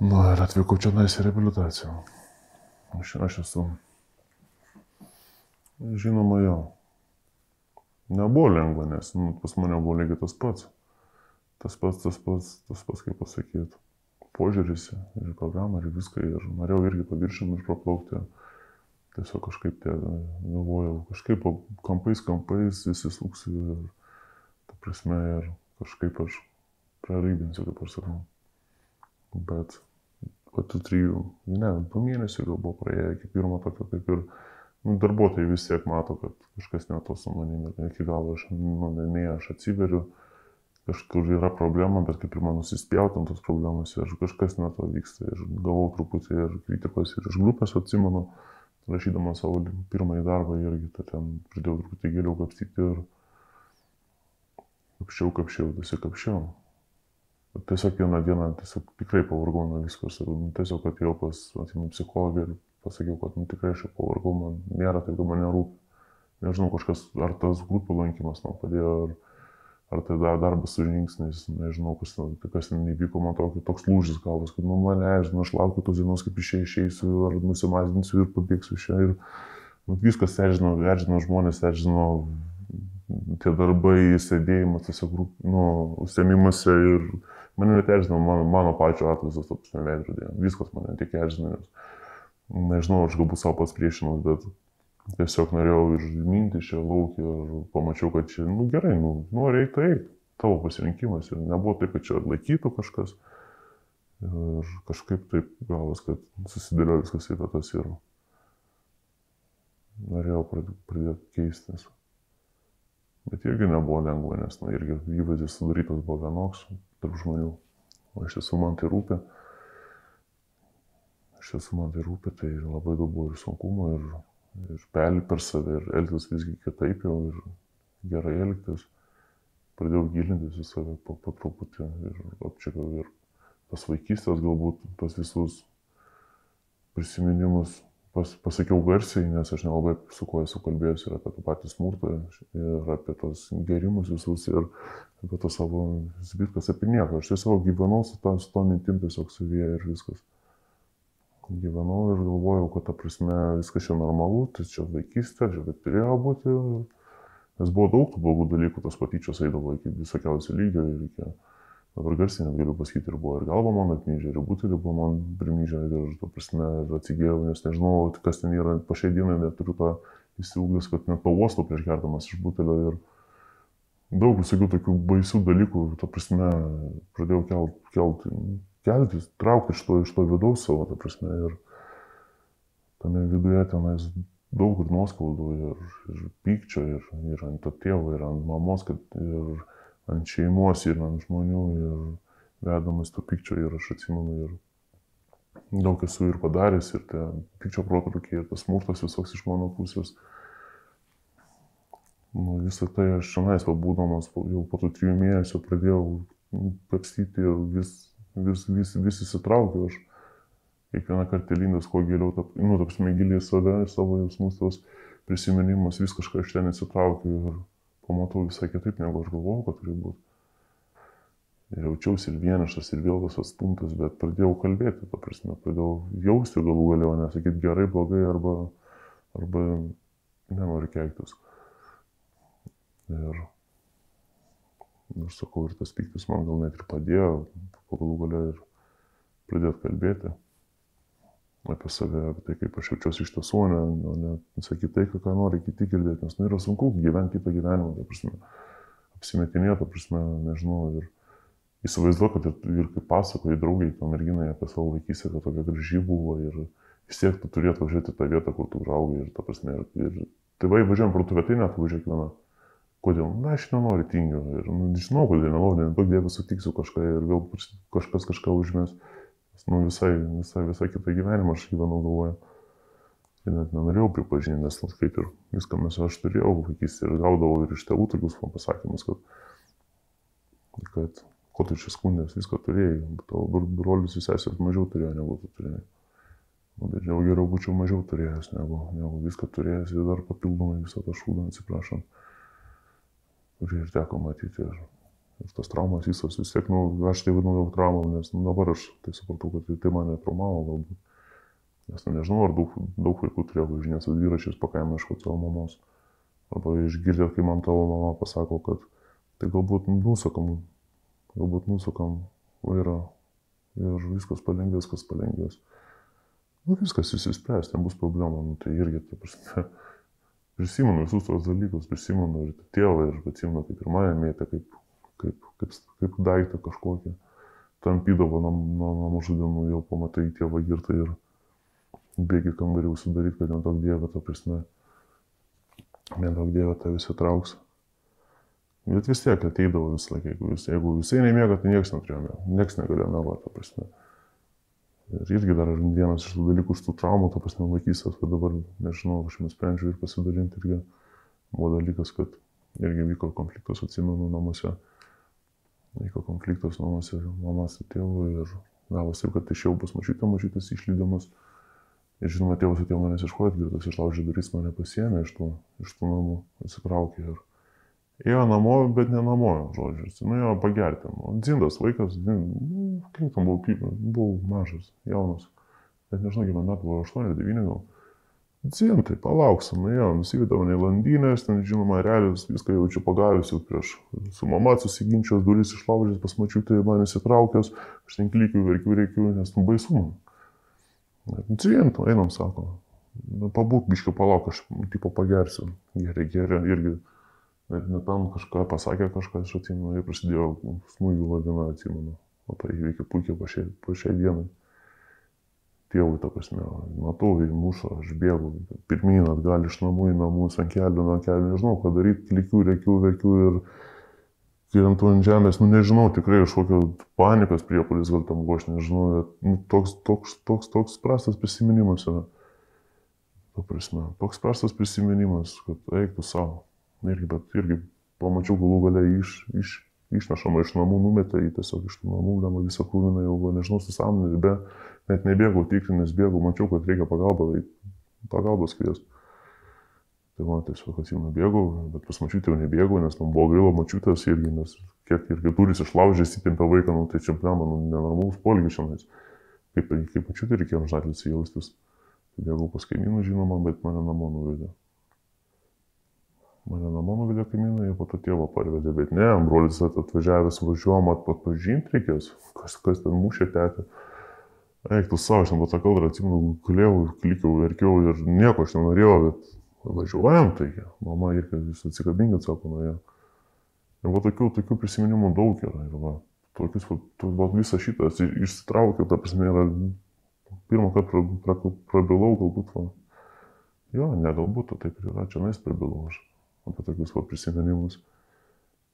Nu ir atvykau čia nais į reabilitaciją. Aš, aš esu. Žinoma, jo. Nebuvo lengva, nes nu, pas mane buvo lygiai tas pats. Tas pats, tas pats, tas pats, kaip pasakyti. Požiūris ir programą ir viską. Ir norėjau irgi paviršim išpraplaukti. Tiesiog kažkaip tie, galvojau, kažkaip kampais, kampais įsisuksiu ir, ta prasme, ir kažkaip aš prarybinsiu, kaip aš sakau. Bet po tų trijų, ne, po mėnesių gal buvo praėję iki pirmo tokio, kaip ir nu, darbuotojai vis tiek mato, kad kažkas ne to su manimi iki galo aš, nu, nei aš atsiveriu, kažkur yra problema, bet kaip ir man nusispjautam tos problemos ir kažkas nuo to vyksta. Ir gavau truputį ir kritikos ir iš grupės atsimenu, rašydama savo pirmąjį darbą irgi, tai ten pradėjau truputį giliau kapstyti ir kapščiau, kapščiau, tiesiog kapščiau. Tiesiog vieną dieną tiesiog tikrai pavargau nuo viskas ir tiesiog atėjau pas, atsimenu, psichologą ir pasakiau, kad nu, tikrai aš pavargau, man nėra taip, kad man nerūpi. Nežinau, kažkas, ar tas grupių lankymas man padėjo, ar, ar tai dar darbas su žingsniais, nežinau, kas, tai kas ten įvyko, man tokio, toks lūžis galvas, kad nu man leidžia, nu, aš laukiu tos dienos, kaip išėjai, išeisiu, ar nusimazinsiu ir pabėgsiu iš čia. Ir nu, viskas erzino, erzino žmonės, erzino tie darbai, sėdėjimas, tiesiog, nu, užsiemimuose ir mane net erzino mano, mano pačio atvaizdas, toks neveidrodė. Viskas mane tik erzino. Nežinau, aš galbūt savo pats priešinau, bet tiesiog norėjau ir minti čia laukį ir pamačiau, kad čia, nu gerai, nu, nu reikia taip, tavo pasirinkimas ir nebuvo taip, kad čia laikytų kažkas. Ir kažkaip taip gavos, kad susidėlio viskas į vietas ir norėjau pradėti keistis. Bet irgi nebuvo lengva, nes, na, irgi įvaizdis sudarytas buvo vienoks tarp žmonių, o iš tiesų man tai rūpia iš tiesų man tai rūpi, tai labai daug buvo ir sunkumų, ir, ir pelį per save, ir elgtis visgi kitaip jau, ir gerai elgtis. Pradėjau gilintis į save po, po truputį ir apčiapiau ir tas vaikystės galbūt, tas visus prisiminimus pas, pasakiau garsiai, nes aš nelabai su kuo esu kalbėjęs ir apie tą patį smurtą, ir apie tos gerimus visus, ir apie tą savo zbitkas, apie nieką. Aš tiesiog gyvenau su to, su to mintim tiesiog savyje ir viskas gyvenau ir galvojau, kad ta prasme viskas čia normalu, tai čia vaikystė, čia taip turėjo būti. Nes buvo daug tų blogų dalykų, tos patyčios eidavo iki visokiausių lygio ir iki, dabar garsiai net galiu pasakyti, ir buvo ir galva man apmyžė, ir butelį buvo man primyžė, ir, ta prasme, ir atsigėjau, nes nežinau, kas ten yra, po šiai dienai neturiu tą įsiūgęs, kad net pavostų prieš gerdamas iš butelio ir daug visokių tokių baisių dalykų, ta prasme, pradėjau kelt, kelt keltis, traukti iš to, iš to vidaus savo, ta prasme, ir tame viduje tenais daug ir nuoskaudų, ir, ir pykčio, ir, ir ant to tėvo, ir ant mamos, kad, ir ant šeimos, ir ant žmonių, ir vedamas to pykčio, ir aš atsimenu, ir daug esu ir padaręs, ir tie pykčio protrukiai, ir tas smurtas visoks iš mano pusės. Nu, visą tai aš šiandien, būdamas jau po tų trijų mėnesių, pradėjau kapstyti ir vis vis, vis, vis įsitraukiu aš. Kiekvieną kartą lindas, kuo giliau, tap, nu, tapsime giliai save, savo jausmus, tos prisiminimus, vis kažką iš ten įsitraukiu ir pamatau visai kitaip, negu aš galvojau, kad turi būti. Ir jaučiausi ir vienišas, ir vėl tas atstumtas, bet pradėjau kalbėti, ta prasme, pradėjau jausti galų galėjo, nesakyti gerai, blogai arba, arba nenoriu keiktis. Ir aš sakau, ir tas piktis man gal net ir padėjo, galų galę ir pradėti kalbėti apie save, apie tai, kaip aš jaučiuosi iš tiesų, o ne, ne sakyti tai, ką nori kiti girdėti, nes nu, yra sunku gyventi kitą gyvenimą, ta prasme, apsimetinėti, ta prasme, nežinau, ir įsivaizduoju, kad ir, ir kaip pasakoji draugai, to merginai apie savo vaikystę, kad tokia graži buvo ir vis tiek tu turėtum važiuoti tą vietą, kur tu draugai ir ta prasme, ir, ir tėvai važiuojam parduotuvę, tai net važiuok viena. Kodėl? Na, aš nenoriu tingiu. Ir nu, žinau, kodėl nenoriu, daug dievų sutiksiu kažką ir vėl kažkas kažką užmės. Nu, visai, visai, visai kitą gyvenimą aš gyvenau galvoje. Ir net nenorėjau pripažinti, nes nu, kaip ir viską mes aš turėjau vaikystėje ir gaudavau ir iš tėvų tokius pasakymus, kad, kad ko tu čia skundės, viską turėjai, tavo brolius ir sesės mažiau turėjo negu tu turėjai. Nu, bet jau geriau būčiau mažiau turėjęs, negu, negu viską turėjęs ir dar papildomai visą tą šūdą, atsiprašant kurį ir teko matyti. Ir, ir tas traumas visos vis tiek, nu, aš tai vadinu traumą, nes nu, dabar aš tai supratau, kad tai, mane traumavo galbūt. Nes nu, nežinau, ar daug, daug vaikų turėjo važinėti su dviračiais pakaimą ieškoti savo mamos. Arba išgirdėt, kai man tavo mama pasako, kad tai galbūt nusakam, galbūt nusakam vairą ir viskas palengvės, kas palengvės. Nu, viskas įsispręs, ten bus problema, nu, tai irgi, tai prasme, prisimenu visus tos dalykus, prisimenu ir tėvą, ir atsimenu, kaip ir mane mėtė, kaip, kaip, kaip, kaip daiktą kažkokį. Tampydavo nuo, nuo, nuo mažų dienų, jau pamatai tėvą girtą ir bėgi kambarį užsidaryti, kad nedaug dievė, ta prasme, nedaug dievė tą visi trauks. Bet vis tiek ateidavo visą laiką, jeigu, vis, jeigu visai nemiega, tai niekas neturėjo niekas negalėjo miegoti, ta prasme. Ir irgi dar vienas iš tų dalykų, iš tų traumų, ta prasme, vaikystės, kad dabar, nežinau, aš nusprendžiau ir pasidalinti, irgi buvo dalykas, kad irgi vyko konfliktas, atsimenu, namuose. Vyko konfliktas namuose, mamas su tėvu ir gavosi, kad išėjau pas mažytę, mažytas išlydamas. Ir žinoma, tėvas atėjo manęs iškoti, girtas išlaužė duris, mane pasiemė iš tų, iš tų namų, atsitraukė ir Ėjo namo, bet ne namo, žodžiu. Nuėjo pagerti. Nu, dzindas vaikas, nu, kaip tam buvau, buvau mažas, jaunas. Net nežinau, kiek man metų buvo 8-9 gal. Dzintai, palauksim, nuėjo, nusivedė mane į landynės, ten žinoma, realis, viską jaučiu pagavęs jau prieš. Su mama susiginčios, duris išlaužęs, pasmačiau, tai man įsitraukęs, aš ten klikiu, verkiu, reikiu, nes nu baisu man. Dzintai, einam, sako. Nu, pabūk, biškiu, palauk, aš tipo pagersiu. Gerai, gerai, irgi net ne tam kažką pasakė kažkas, aš atsimenu, ir prasidėjo smūgių lavina, atsimenu. O tai įveikia puikiai po šiai, po šiai dienai. Tėvui, ta prasme, matau, jį muša, aš bėgu, pirmyn atgal iš namų į namus, ant kelių, ant kelių, nežinau, ką daryti, likiu, reikiu, veikiu ir kirentu ant žemės, nu nežinau, tikrai kažkokio panikos priepolis gal tam buvo, aš nežinau, bet, nu, toks, toks, toks, toks prastas prisiminimas yra. Ta prasme, toks prastas prisiminimas, kad eiktų savo irgi, bet irgi pamačiau galų gale iš, iš, išnešama iš namų, numetė į tiesiog iš tų namų, dama visą kūną jau, nežinau, su sąmonė, be, net nebėgau tikrinęs, bėgau, mačiau, kad reikia pagalbą, tai pagalbos kvies. Tai man tiesiog atsimenu bėgau, bet pas mačiutę jau nebėgau, nes man buvo gaila mačiutės irgi, nes kiek irgi turis išlaužęs įtempę vaiką, nu, tai čia, blema, nu, nenormalus polgis šiandien. Kaip, kaip mačiutė reikėjo žadlis jaustis. Bėgau pas kaimynų, žinoma, bet mane namo nuvedė. Mane namo nuvedė kaimynai, po to tėvo parvedė, bet ne, brolis atvažiavęs važiuom atpažinti reikės, kas, kas ten mušė tetę. Eik, tu savo, aš ten tą kalbą atsimenu, kalėjau, klikiau, verkiau ir nieko aš nenorėjau, bet važiuojam taigi. Mama irgi jūs atsikabinkit, sako, nuėjo. Ir va tokių, tokių prisiminimų daug yra. Ir va, tokius, va, va visą šitą išsitraukiau, ta prasme, yra pirmą kartą prabilau, galbūt, va. Jo, ne galbūt, taip ir yra, čia nais prabilau aš apie tokius va prisiminimus.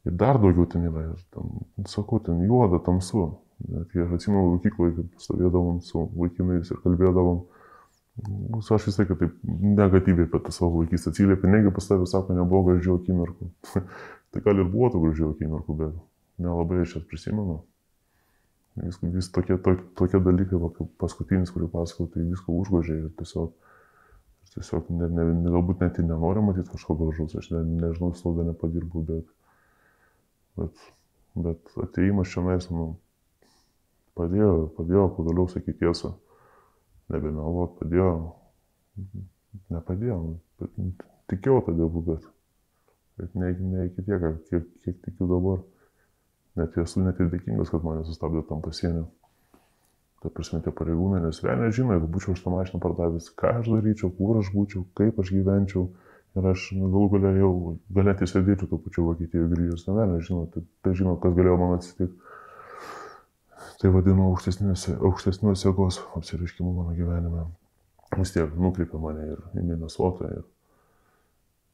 Ir dar daugiau ten yra, ir ten, sakau, ten juoda, tamsu. Net kai aš atsimenu mokykloje, kaip stovėdavom su vaikinais ir kalbėdavom, nu, aš vis laiką taip negatyviai apie tą savo vaikystę atsiliepė, negi pas tavę sako, nebuvo gražių akimirkų. tai gal ir buvo tų gražių akimirkų, bet nelabai aš jas prisimenu. Vis, vis tokie, to, tokie dalykai, va, kaip paskutinis, kurį pasakau, tai visko užgožė ir tiesiog tiesiog ne, ne, galbūt net ir nenoriu matyti kažko gražaus, aš ne, nežinau, slauga nepadirbu, bet, bet, bet ateimas čia nais, nu, padėjo, padėjo pagaliau sakyti tiesą, nebemeluot, padėjo, nepadėjo, bet tikėjau tada, bet, bet ne, ne iki tiek, kiek, kiek tikiu dabar. Net esu net ir dėkingas, kad mane sustabdė tam pasieniu ta prasme, tie pareigūnai, nes velnė žino, jeigu būčiau aš tą mašiną pardavęs, ką aš daryčiau, kur aš būčiau, kaip aš gyvenčiau. Ir aš nu, galų galę jau galėtų sėdėčiau to pačiu Vokietijoje grįžęs, na velnė žino, tai, tai žino, kas galėjo man atsitikti. Tai vadinu aukštesnios jėgos apsiriškimu mano gyvenime. Vis tiek nukreipė mane ir į Minnesotą. Ir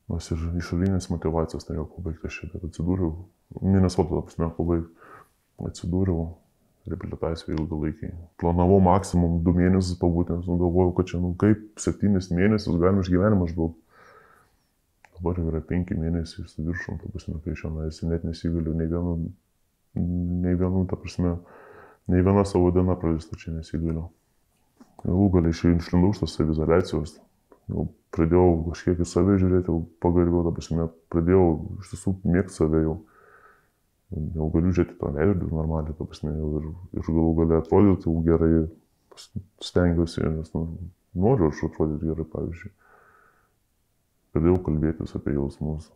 nors ir išorinės motivacijos norėjau pabaigti, aš čia atsidūriau. Minnesotą, apsime, pabaigti. Atsidūriau reabilitacijų ilgalaikiai. Planavau maksimum du mėnesius pabūti, nes nu, galvojau, kad čia, nu kaip, septynis mėnesius galima išgyventi maždaug. Dabar yra penki mėnesiai su viršum, ta prasme, kai šiandien esi net nesigaliu, nei vienu, nei vienu, ta prasme, nei viena savo diena praleista čia nesigaliu. Galų galiai išlindau iš tos savizolacijos, jau pradėjau kažkiek į save žiūrėti, jau pagarbiau, ta prasme, pradėjau iš tiesų mėgti save jau jau galiu žiūrėti tą veidrodį normaliai, ta prasme, ir, ir galų galę atrodyti jau gerai, stengiuosi, nes nu, noriu aš atrodyti gerai, pavyzdžiui. Pradėjau kalbėtis apie jausmus.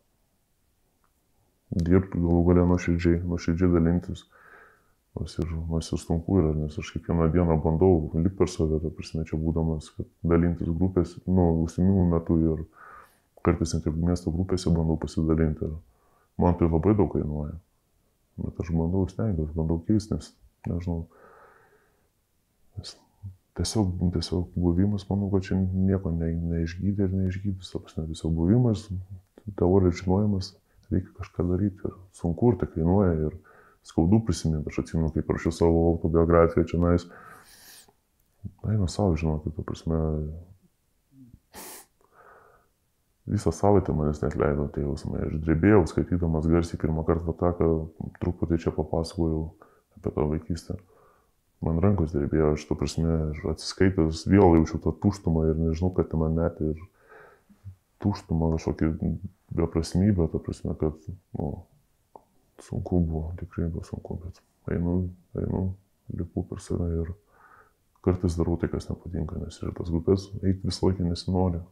Dirbti galų galę nuoširdžiai, nuoširdžiai dalintis. Nors ir, nors ir sunku yra, nes aš kiekvieną dieną bandau lipti per save, ta prasme, čia būdamas, kad dalintis grupės, nu, užsimimų metu ir kartais net ir miesto grupėse bandau pasidalinti. Ir man tai labai daug kainuoja. Bet aš bandau stengiuosi, bandau keisti, nes, nežinau, nes tiesiog, tiesiog buvimas, manau, kad čia nieko ne, neišgydė ir neišgydys, ta prasme, tiesiog buvimas, teorijos žinojimas reikia kažką daryti ir sunku ir tai kainuoja ir skaudu prisiminti. Aš atsimenu, kaip parašiau savo autobiografiją čia nais. Eina savo, žinokit, tu prasme, visą savaitę manęs net leido tie jausmai. Aš drebėjau, skaitydamas garsiai pirmą kartą tą, ką truputį čia papasakojau apie tą vaikystę. Man rankos drebėjo, aš to prasme, atsiskaitęs vėl jaučiu tą tuštumą ir nežinau, kad tai man metė ir tuštumą kažkokį beprasmybę, ta prasme, kad, nu, sunku buvo, tikrai buvo sunku, bet einu, einu, lipu per save ir kartais darau tai, kas nepatinka, nes ir tas grupės eiti visą laiką nesinori.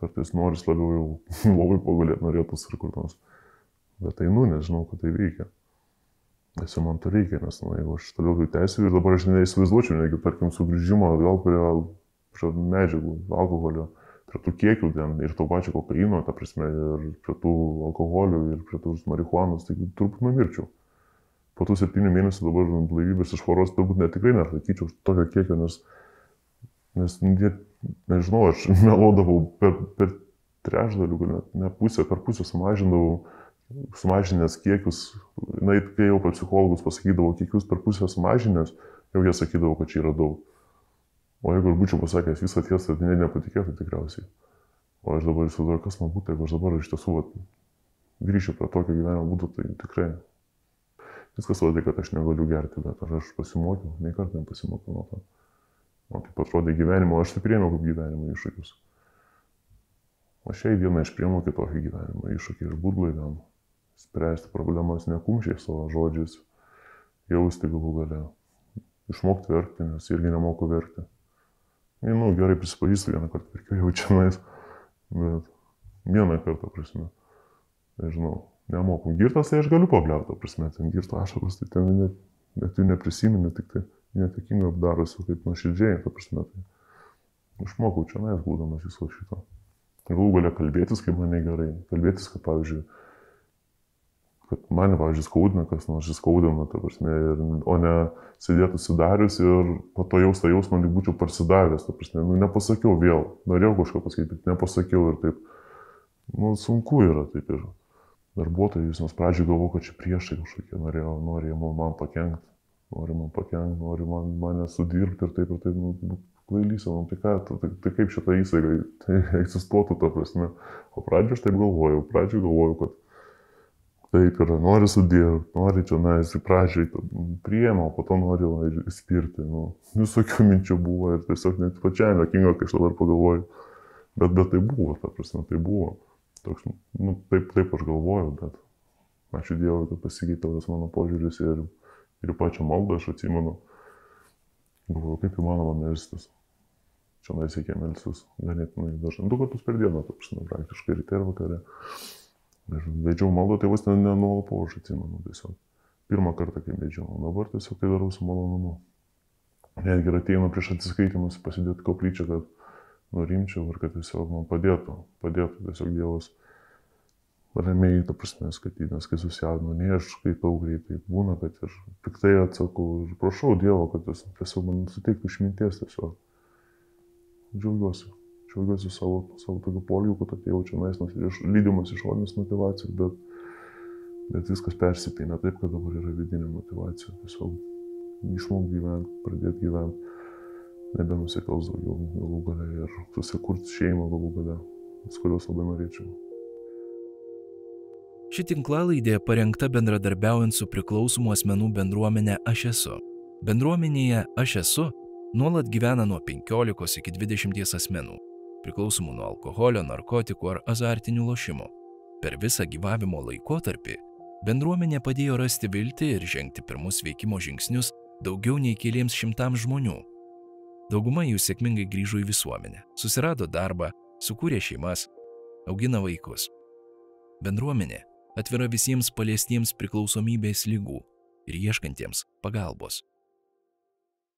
Kartais noris labiau jau labai pagulėti norėtus ir kur nors. Bet einu, nes žinau, kad tai veikia. Nes jau man to reikia, nes nu, jeigu aš toliau tai tęsiu ir dabar aš neįsivaizduočiau, negi, tarkim, sugrįžimo atgal prie medžiagų, alkoholio prie tų kiekių ten ir to pačio kokaino, ta prasme, ir prie tų alkoholių, ir prie tų marihuanos, tai turbūt numirčiau. Po tų septynių mėnesių dabar blaivybės iš švaros turbūt netikrai neatlaikyčiau tokio kiekio, nes, nes net, nežinau, aš melodavau per, per trečdalių, net ne pusę, per pusę sumažindavau, sumažinęs kiekius, na, kai jau per psichologus pasakydavau kiekius per pusę sumažinęs, jau jie sakydavo, kad čia yra daug. O jeigu aš būčiau pasakęs visą tiesą, tai ne, nepatikėtų tikriausiai. O aš dabar įsivaizduoju, kas man būtų, jeigu aš dabar iš tiesų vat, grįšiu prie tokio gyvenimo būdo, tai tikrai viskas rodė, kad aš negaliu gerti, bet ar aš pasimokiau, nei kartą nepasimokiau nuo to. Man taip atrodė gyvenimo, aš tai priėmiau kaip gyvenimo iššūkius. O šiai dienai aš priėmiau kitokį gyvenimo iššūkį ir būdlaiviam. Spręsti problemas ne kumščiai savo žodžiais, jausti galų gale, išmokti verkti, nes irgi nemoku verkti nu, gerai prisipažįstu vieną kartą, verkiau jau čia nais, bet vieną kartą, prasme, nežinau, nemoku girtas, tai aš galiu pagliauti, prasme, ten girto ašaros, tai ten net, net jų neprisimenu, tik tai netikinga apdarosi, kaip nuoširdžiai, ta prasme, tai išmokau čia nais, būdamas viso šito. Galų galia kalbėtis, kaip man negerai, kalbėtis, kad, pavyzdžiui, kad mane, pavyzdžiui, skaudina, kas nors įskaudina, ta prasme, ir, o ne sėdėtų sudarius ir po to jaus tą jausmą, lyg būčiau parsidavęs, ta prasme, nu, nepasakiau vėl, norėjau kažką pasakyti, nepasakiau ir taip, nu, sunku yra taip ir darbuotojai, nes pradžioje galvoju, kad čia priešai kažkokie norėjo, man, man pakengti, nori man pakengti, nori man, mane sudirbti ir taip ir taip, nu, kvailys, nu, tai ką, tai, tai kaip šitą įstaigą tai egzistuotų, ta prasme. O pradžioje aš taip galvojau, pradžioje galvojau, kad taip yra, nori sudirbti, nori čia, na, esi pradžiai priėmė, o po to nori va, įspirti. Nu, visokių minčių buvo ir tiesiog net pačiam jokinga, kai aš dabar pagalvoju. Bet, bet tai buvo, ta prasme, tai buvo. Toks, nu, taip, taip aš galvoju, bet ačiū Dievui, kad pasikeitė tas mano požiūris ir, ir pačią maldą aš atsimenu. Galvoju, kaip įmanoma melstis. Čia naisiekė melstis ganėtinai dažnai. Du kartus per dieną, ta prasme, praktiškai ryte ir vakare. Ir vedžiau maldą, tai vos nenuolapau, aš atsimenu tiesiog. Pirmą kartą, kai vedžiau, dabar tiesiog tai darau su malonumu. Netgi ir ateinu prieš atsiskaitimus pasidėti koplyčią, kad nurimčiau ir kad tiesiog man padėtų, padėtų tiesiog Dievas ramiai, ta prasme, skaityti, nes kai susijaudinu, ne aš skaitau greitai, būna, kad ir piktai atsakau ir prašau Dievo, kad jis tiesiog man suteiktų išminties tiesiog. Džiaugiuosi džiaugiuosi savo, savo tokiu poliu, kad atėjau čia nais, nors lydimas išorinės motivacijos, bet, bet viskas persipina taip, kad dabar yra vidinė motivacija. Tiesiog išmokti gyventi, pradėti gyventi, nebenusikals daugiau galų gale ir susikurti šeimą galų gale, kurios labai norėčiau. Ši tinklalaidė parengta bendradarbiaujant su priklausomų asmenų bendruomenė Aš esu. Bendruomenėje Aš esu nuolat gyvena nuo 15 iki 20 asmenų priklausomų nuo alkoholio, narkotikų ar azartinių lošimų. Per visą gyvavimo laikotarpį bendruomenė padėjo rasti viltį ir žengti pirmus veikimo žingsnius daugiau nei keliems šimtams žmonių. Dauguma jų sėkmingai grįžo į visuomenę, susirado darbą, sukūrė šeimas, augina vaikus. Bendruomenė atvira visiems paliestiems priklausomybės lygų ir ieškantiems pagalbos.